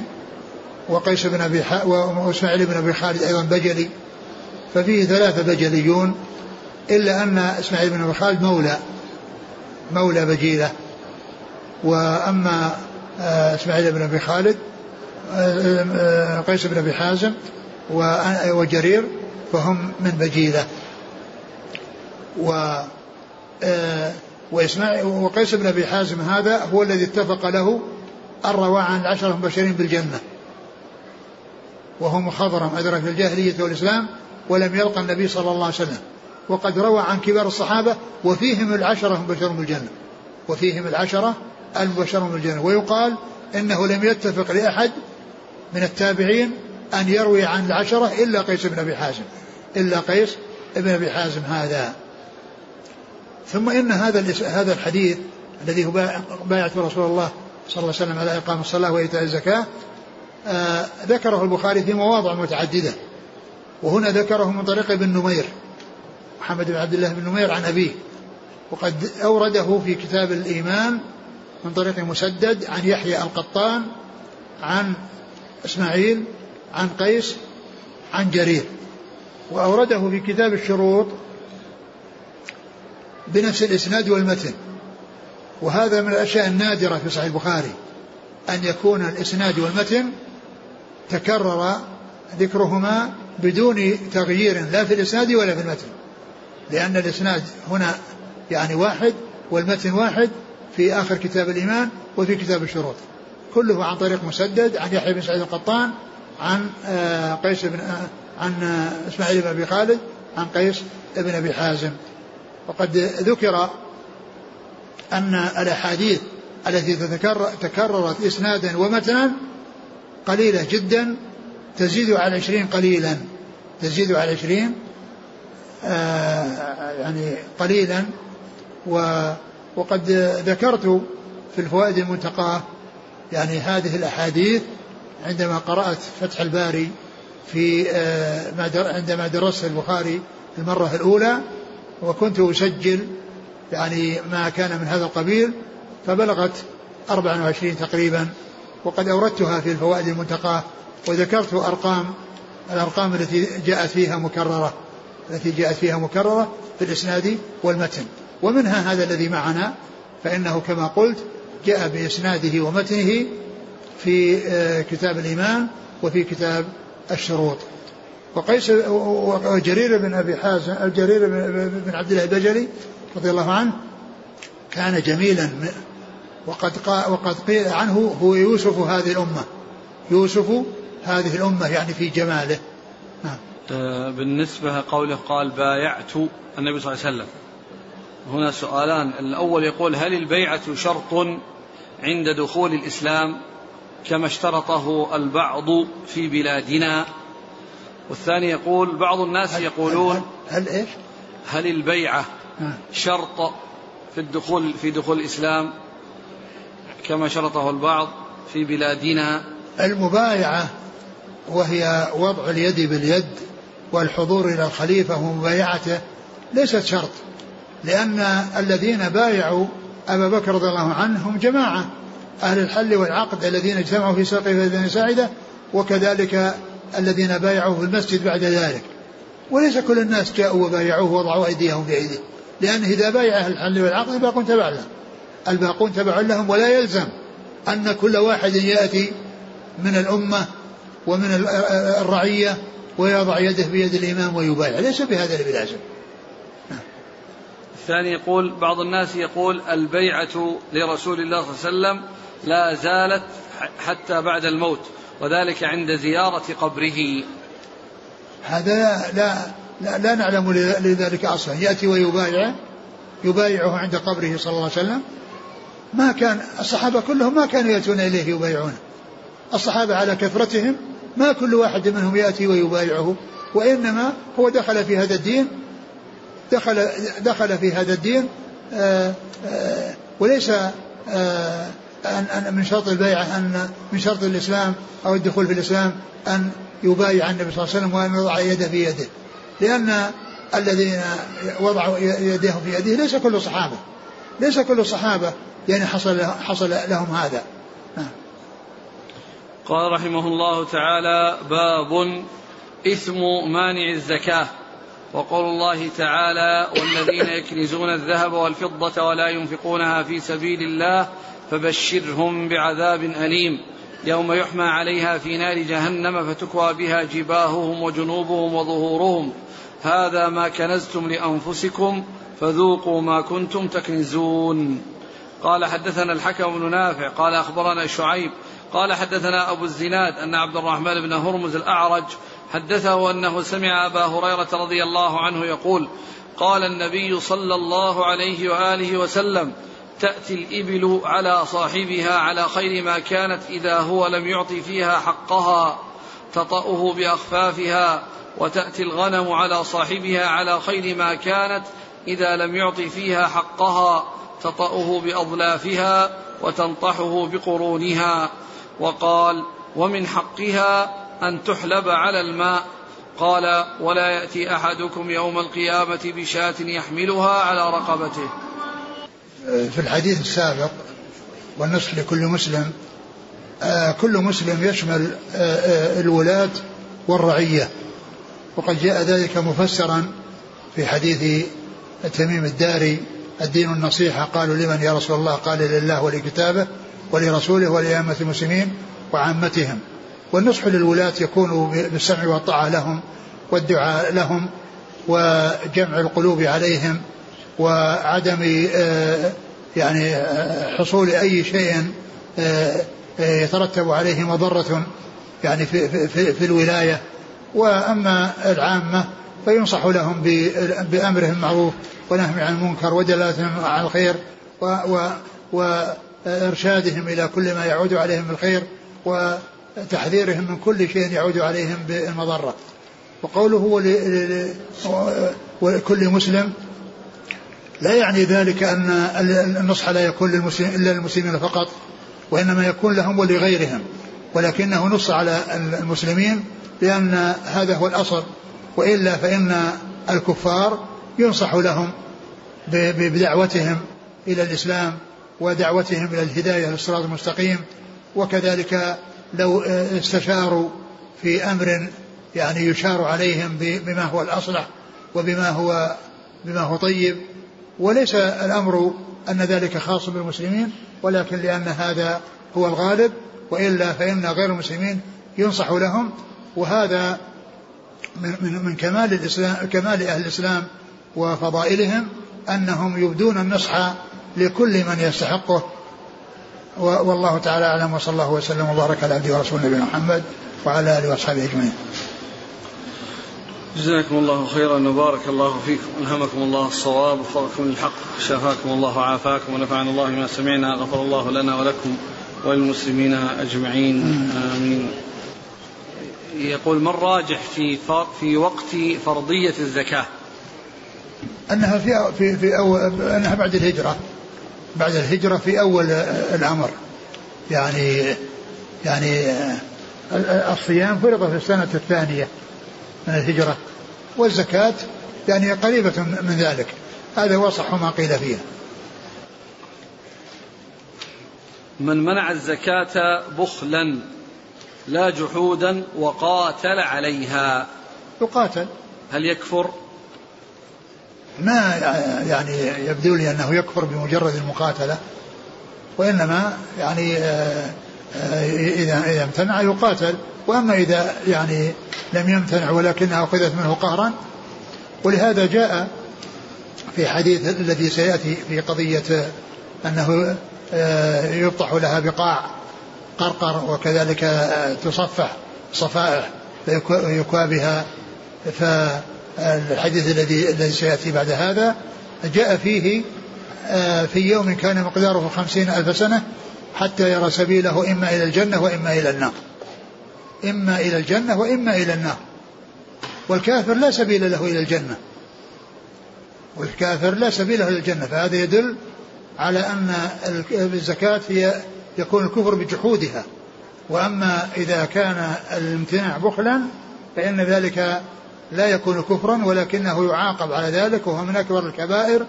وقيس بن أبي وإسماعيل بن أبي خالد أيضا بجلي. ففيه ثلاثة بجليون إلا أن إسماعيل بن أبي خالد مولى مولى بجيلة. وأما آه، إسماعيل بن أبي خالد آه، آه، قيس بن أبي حازم وجرير فهم من بجيلة و وإسماعيل وقيس بن أبي حازم هذا هو الذي اتفق له الرواء عن العشرة المبشرين بالجنة. وهو مخضرم أدرك الجاهلية والإسلام ولم يلقى النبي صلى الله عليه وسلم. وقد روى عن كبار الصحابة وفيهم العشرة المبشرون بالجنة. وفيهم العشرة المبشرون بالجنة. ويقال إنه لم يتفق لأحد من التابعين أن يروي عن العشرة إلا قيس بن أبي حازم. إلا قيس بن أبي حازم هذا. ثم إن هذا هذا الحديث الذي هو بايعت رسول الله صلى الله عليه وسلم على إقام الصلاة وإيتاء الزكاة آه ذكره البخاري في مواضع متعددة. وهنا ذكره من طريق ابن نمير محمد بن عبد الله بن نمير عن أبيه. وقد أورده في كتاب الإيمان من طريق مسدد عن يحيى القطان عن إسماعيل عن قيس عن جرير. وأورده في كتاب الشروط بنفس الإسناد والمتن. وهذا من الأشياء النادرة في صحيح البخاري أن يكون الإسناد والمتن تكرر ذكرهما بدون تغيير لا في الإسناد ولا في المتن. لأن الإسناد هنا يعني واحد والمتن واحد في آخر كتاب الإيمان وفي كتاب الشروط. كله عن طريق مسدد عن يحيى بن سعيد القطان عن آه، قيس بن آه، عن آه، إسماعيل بن أبي خالد عن قيس بن أبي حازم. وقد ذكر أن الأحاديث التي تتكرر تكررت إسنادا ومتنا قليلة جدا تزيد على عشرين قليلا تزيد على عشرين آه يعني قليلا. و وقد ذكرت في الفوائد المنتقاة يعني هذه الأحاديث عندما قرأت فتح الباري في آه عندما درست البخاري المرة الأولى وكنت أسجل يعني ما كان من هذا القبيل فبلغت 24 تقريبا وقد أوردتها في الفوائد المنتقاة وذكرت أرقام الأرقام التي جاءت فيها مكررة التي جاءت فيها مكررة في الإسناد والمتن. ومنها هذا الذي معنا فإنه كما قلت جاء بإسناده ومتنه في آه، كتاب الإيمان وفي كتاب الشروط. وقيس وجرير بن أبي حازم الجرير بن عبد الله البجلي رضي الله عنه كان جميلا وقد وقد قيل عنه هو يوسف هذه الأمة. يوسف هذه الأمة يعني في جماله. نعم. آه، بالنسبة قوله قال بايعت النبي صلى الله عليه وسلم. هنا سؤالان. الأول يقول هل البيعة شرط عند دخول الإسلام؟ كما اشترطه البعض في بلادنا. والثاني يقول بعض الناس هل يقولون هل, هل, هل إيش؟ هل البيعة شرط في الدخول في دخول الإسلام؟ كما شرطه البعض في بلادنا. المبايعة وهي وضع اليد باليد والحضور إلى الخليفة ومبايعته ليست شرط لأن الذين بايعوا أبا بكر رضي الله عنه هم جماعة. أهل الحل والعقد الذين اجتمعوا في ساقه بن ساعدة وكذلك الذين بايعوا في المسجد بعد ذلك. وليس كل الناس جاءوا وبايعوه ووضعوا أيديهم بأيديه لأن إذا بايع أهل الحل والعقد الباقون تبع لهم. الباقون تبع لهم ولا يلزم أن كل واحد يأتي من الأمة ومن الرعية ويضع يده بيد الإمام ويبايع. ليس بهذا اللي الثاني يقول بعض الناس يقول البيعة لرسول الله صلى الله عليه وسلم لا زالت حتى بعد الموت وذلك عند زيارة قبره. هذا لا لا, لا نعلم لذلك أصلا. يأتي ويبايع يبايعه عند قبره صلى الله عليه وسلم. ما كان الصحابة كلهم ما كانوا يأتون إليه يبايعونه. الصحابة على كثرتهم ما كل واحد منهم يأتي ويبايعه وإنما هو دخل في هذا الدين دخل دخل في هذا الدين آآ آآ وليس آآ أن من شرط البيعة أن من شرط الإسلام أو الدخول في الإسلام أن يبايع النبي صلى الله عليه وسلم وأن يضع يده في يده. لأن الذين وضعوا يديهم في يده ليس كل صحابة. ليس كل الصحابة يعني حصل حصل لهم هذا. قال رحمه الله تعالى باب إثم مانع الزكاة. وقول الله تعالى والذين يكنزون الذهب والفضة ولا ينفقونها في سبيل الله فبشرهم بعذاب أليم. يوم يحمى عليها في نار جهنم فتكوى بها جباههم وجنوبهم وظهورهم. هذا ما كنزتم لأنفسكم فذوقوا ما كنتم تكنزون. قال حدثنا الحكم بن نافع قال أخبرنا شعيب قال حدثنا أبو الزناد أن عبد الرحمن بن هرمز الأعرج حدثه أنه سمع أبا هريرة رضي الله عنه يقول قال النبي صلى الله عليه وآله وسلم تأتي الإبل على صاحبها على خير ما كانت إذا هو لم يعط فيها حقها تطأه بأخفافها وتأتي الغنم على صاحبها على خير ما كانت إذا لم يعط فيها حقها تطأه بأظلافها وتنطحه بقرونها. وقال ومن حقها أن تحلب على الماء. قال ولا يأتي أحدكم يوم القيامة بشاة يحملها على رقبته. في الحديث السابق والنصح لكل مسلم آه، كل مسلم يشمل آه، آه، الولاة والرعية. وقد جاء ذلك مفسرا في حديث تميم الداري الدين النصيحة قالوا لمن يا رسول الله؟ قال لله ولكتابه ولرسوله ولأئمة المسلمين وعامتهم. والنصح للولاة يكون بالسمع والطاعة لهم والدعاء لهم وجمع القلوب عليهم وعدم آه، يعني آه، حصول أي شيء آه، يترتب عليه مضرة يعني في, في, في الولاية. وأما العامة فينصح لهم بأمرهم المعروف ونهي عن المنكر ودلالتهم على الخير و و وإرشادهم إلى كل ما يعود عليهم بالخير وتحذيرهم من كل شيء يعود عليهم بالمضرة. وقوله ولكل مسلم لا يعني ذلك أن النصح لا يكون للمسلم إلا للمسلمين فقط وإنما يكون لهم ولغيرهم ولكنه نص على المسلمين لأن هذا هو الأصل وإلا فإن الكفار ينصح لهم بدعوتهم إلى الإسلام ودعوتهم إلى الهداية للصراط المستقيم وكذلك لو استشاروا في أمر يعني يشار عليهم بما هو الأصلح وبما هو بما هو طيب وليس الأمر أن ذلك خاص بالمسلمين ولكن لأن هذا هو الغالب وإلا فإن غير المسلمين ينصح لهم وهذا من, من, من كمال الإسلام كمال أهل الإسلام وفضائلهم أنهم يبدون النصح لكل من يستحقه. والله تعالى أعلم وصلى الله وسلم وبارك على عبده ورسوله نبينا محمد وعلى آله وأصحابه أجمعين. جزاكم الله خيرا وبارك الله فيكم. ألهمكم الله الصواب وفقكم للحق. شفاكم الله وعافاكم ونفعنا الله ما سمعنا. غفر الله لنا ولكم وللمسلمين أجمعين. آمين. يقول من راجح في في وقت فرضية الزكاة؟ أنها في في في أول أنها بعد الهجرة. بعد الهجرة في أول الأمر. يعني يعني الصيام فرض في السنة الثانية. من الهجرة والزكاة يعني قريبة من ذلك. هذا هو صح ما قيل فيها. من منع الزكاة بخلا لا جحودا وقاتل عليها. يقاتل. هل يكفر؟ ما يعني يبدو لي أنه يكفر بمجرد المقاتلة وإنما يعني آه، آه، إذا إذا امتنع يقاتل. وأما إذا يعني لم يمتنع ولكنها أخذت منه قهرا ولهذا جاء في حديث الذي سيأتي في قضية أنه آه، يبطح لها بقاع قرقر وكذلك تصفح صفائح فيكوى بها. فالحديث الذي الذي سيأتي بعد هذا جاء فيه آه، في يوم كان مقداره خمسين ألف سنة حتى يرى سبيله إما إلى الجنة وإما إلى النار. إما إلى الجنة وإما إلى النار. والكافر لا سبيل له إلى الجنة. والكافر لا سبيل له إلى الجنة. فهذا يدل على أن الزكاة هي يكون الكفر بجحودها. وأما إذا كان الامتناع بخلا فإن ذلك لا يكون كفرا ولكنه يعاقب على ذلك وهو من أكبر الكبائر.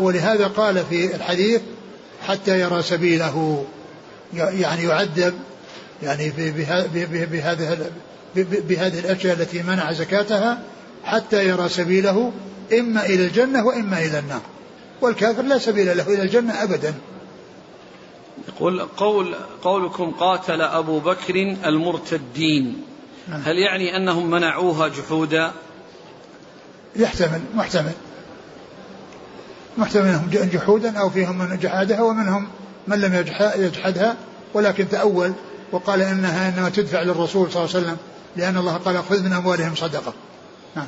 ولهذا قال في الحديث حتى يرى سبيله يعني يعذب يعني بهذه بهذه الأشياء التي منع زكاتها حتى يرى سبيله إما إلى الجنة وإما إلى النار والكافر لا سبيل له إلى الجنة ابدا يقول قول قولكم قاتل أبو بكر المرتدين نعم. هل يعني أنهم منعوها جحودا؟ يحتمل محتمل محتمل منهم جحودا أو فيهم من جحادها ومنهم من لم يجحدها ولكن تأول وقال إنها إنما تدفع للرسول صلى الله عليه وسلم لأن الله قال خذ من أموالهم صدقة. نعم.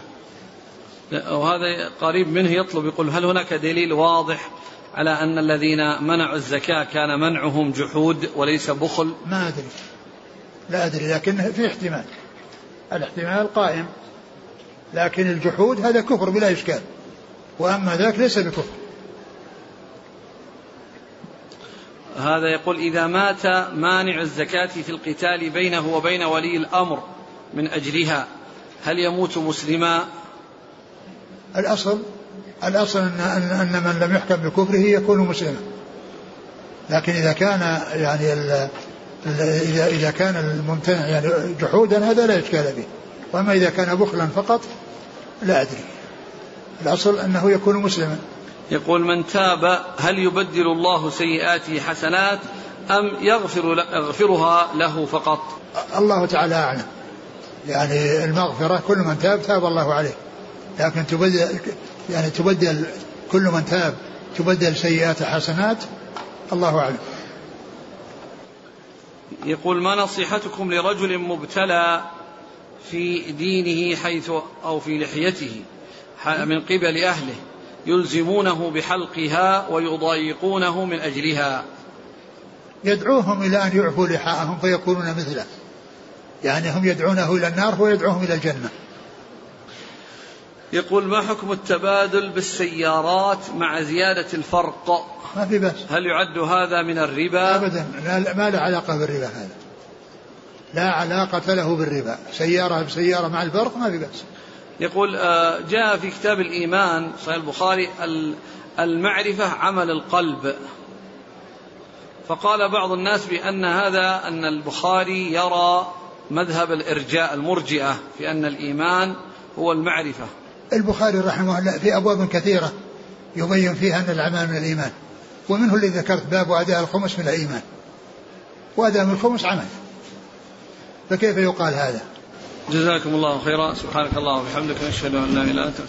وهذا قريب منه يطلب يقول هل هناك دليل واضح على أن الذين منعوا الزكاة كان منعهم جحود وليس بخل؟ ما أدري. لا أدري لكن في احتمال. الاحتمال قائم. لكن الجحود هذا كفر بلا إشكال. وأما ذاك ليس بكفر. هذا يقول إذا مات مانع الزكاة في القتال بينه وبين ولي الأمر من أجلها هل يموت مسلما؟ الأصل الأصل أن, أن من لم يحكم بكفره يكون مسلما. لكن إذا كان يعني ال إذا إذا كان الممتنع يعني جحودا هذا لا إشكال به. وأما إذا كان بخلا فقط لا أدري. الأصل أنه يكون مسلما. يقول من تاب هل يبدل الله سيئاته حسنات أم يغفر يغفرها له فقط؟ الله تعالى أعلم. يعني المغفرة كل من تاب تاب الله عليه. لكن تبدل يعني تبدل كل من تاب تبدل سيئات حسنات الله أعلم. يقول ما نصيحتكم لرجل مبتلى في دينه حيث أو في لحيته؟ من قبل أهله يلزمونه بحلقها ويضايقونه من أجلها. يدعوهم إلى أن يعفوا لحاءهم فيكونون مثله. يعني هم يدعونه إلى النار ويدعوهم إلى الجنة. يقول ما حكم التبادل بالسيارات مع زيادة الفرق؟ ما في بس هل يعد هذا من الربا؟ أبدا. ما له علاقة بالربا هذا. لا علاقة له بالربا. سيارة بسيارة مع الفرق ما في بس يقول آه، جاء في كتاب الإيمان صحيح البخاري المعرفة عمل القلب. فقال بعض الناس بأن هذا أن البخاري يرى مذهب الإرجاء المرجئة في أن الإيمان هو المعرفة. البخاري رحمه الله في أبواب كثيرة يبين فيها أن الأعمال من الإيمان ومنه الذي ذكرت باب أداء الخمس من الإيمان. وأداء من الخمس عمل. فكيف يقال هذا؟ جزاكم الله خيرا. سبحانك الله وبحمدك نشهد أن لا إله إلا أنت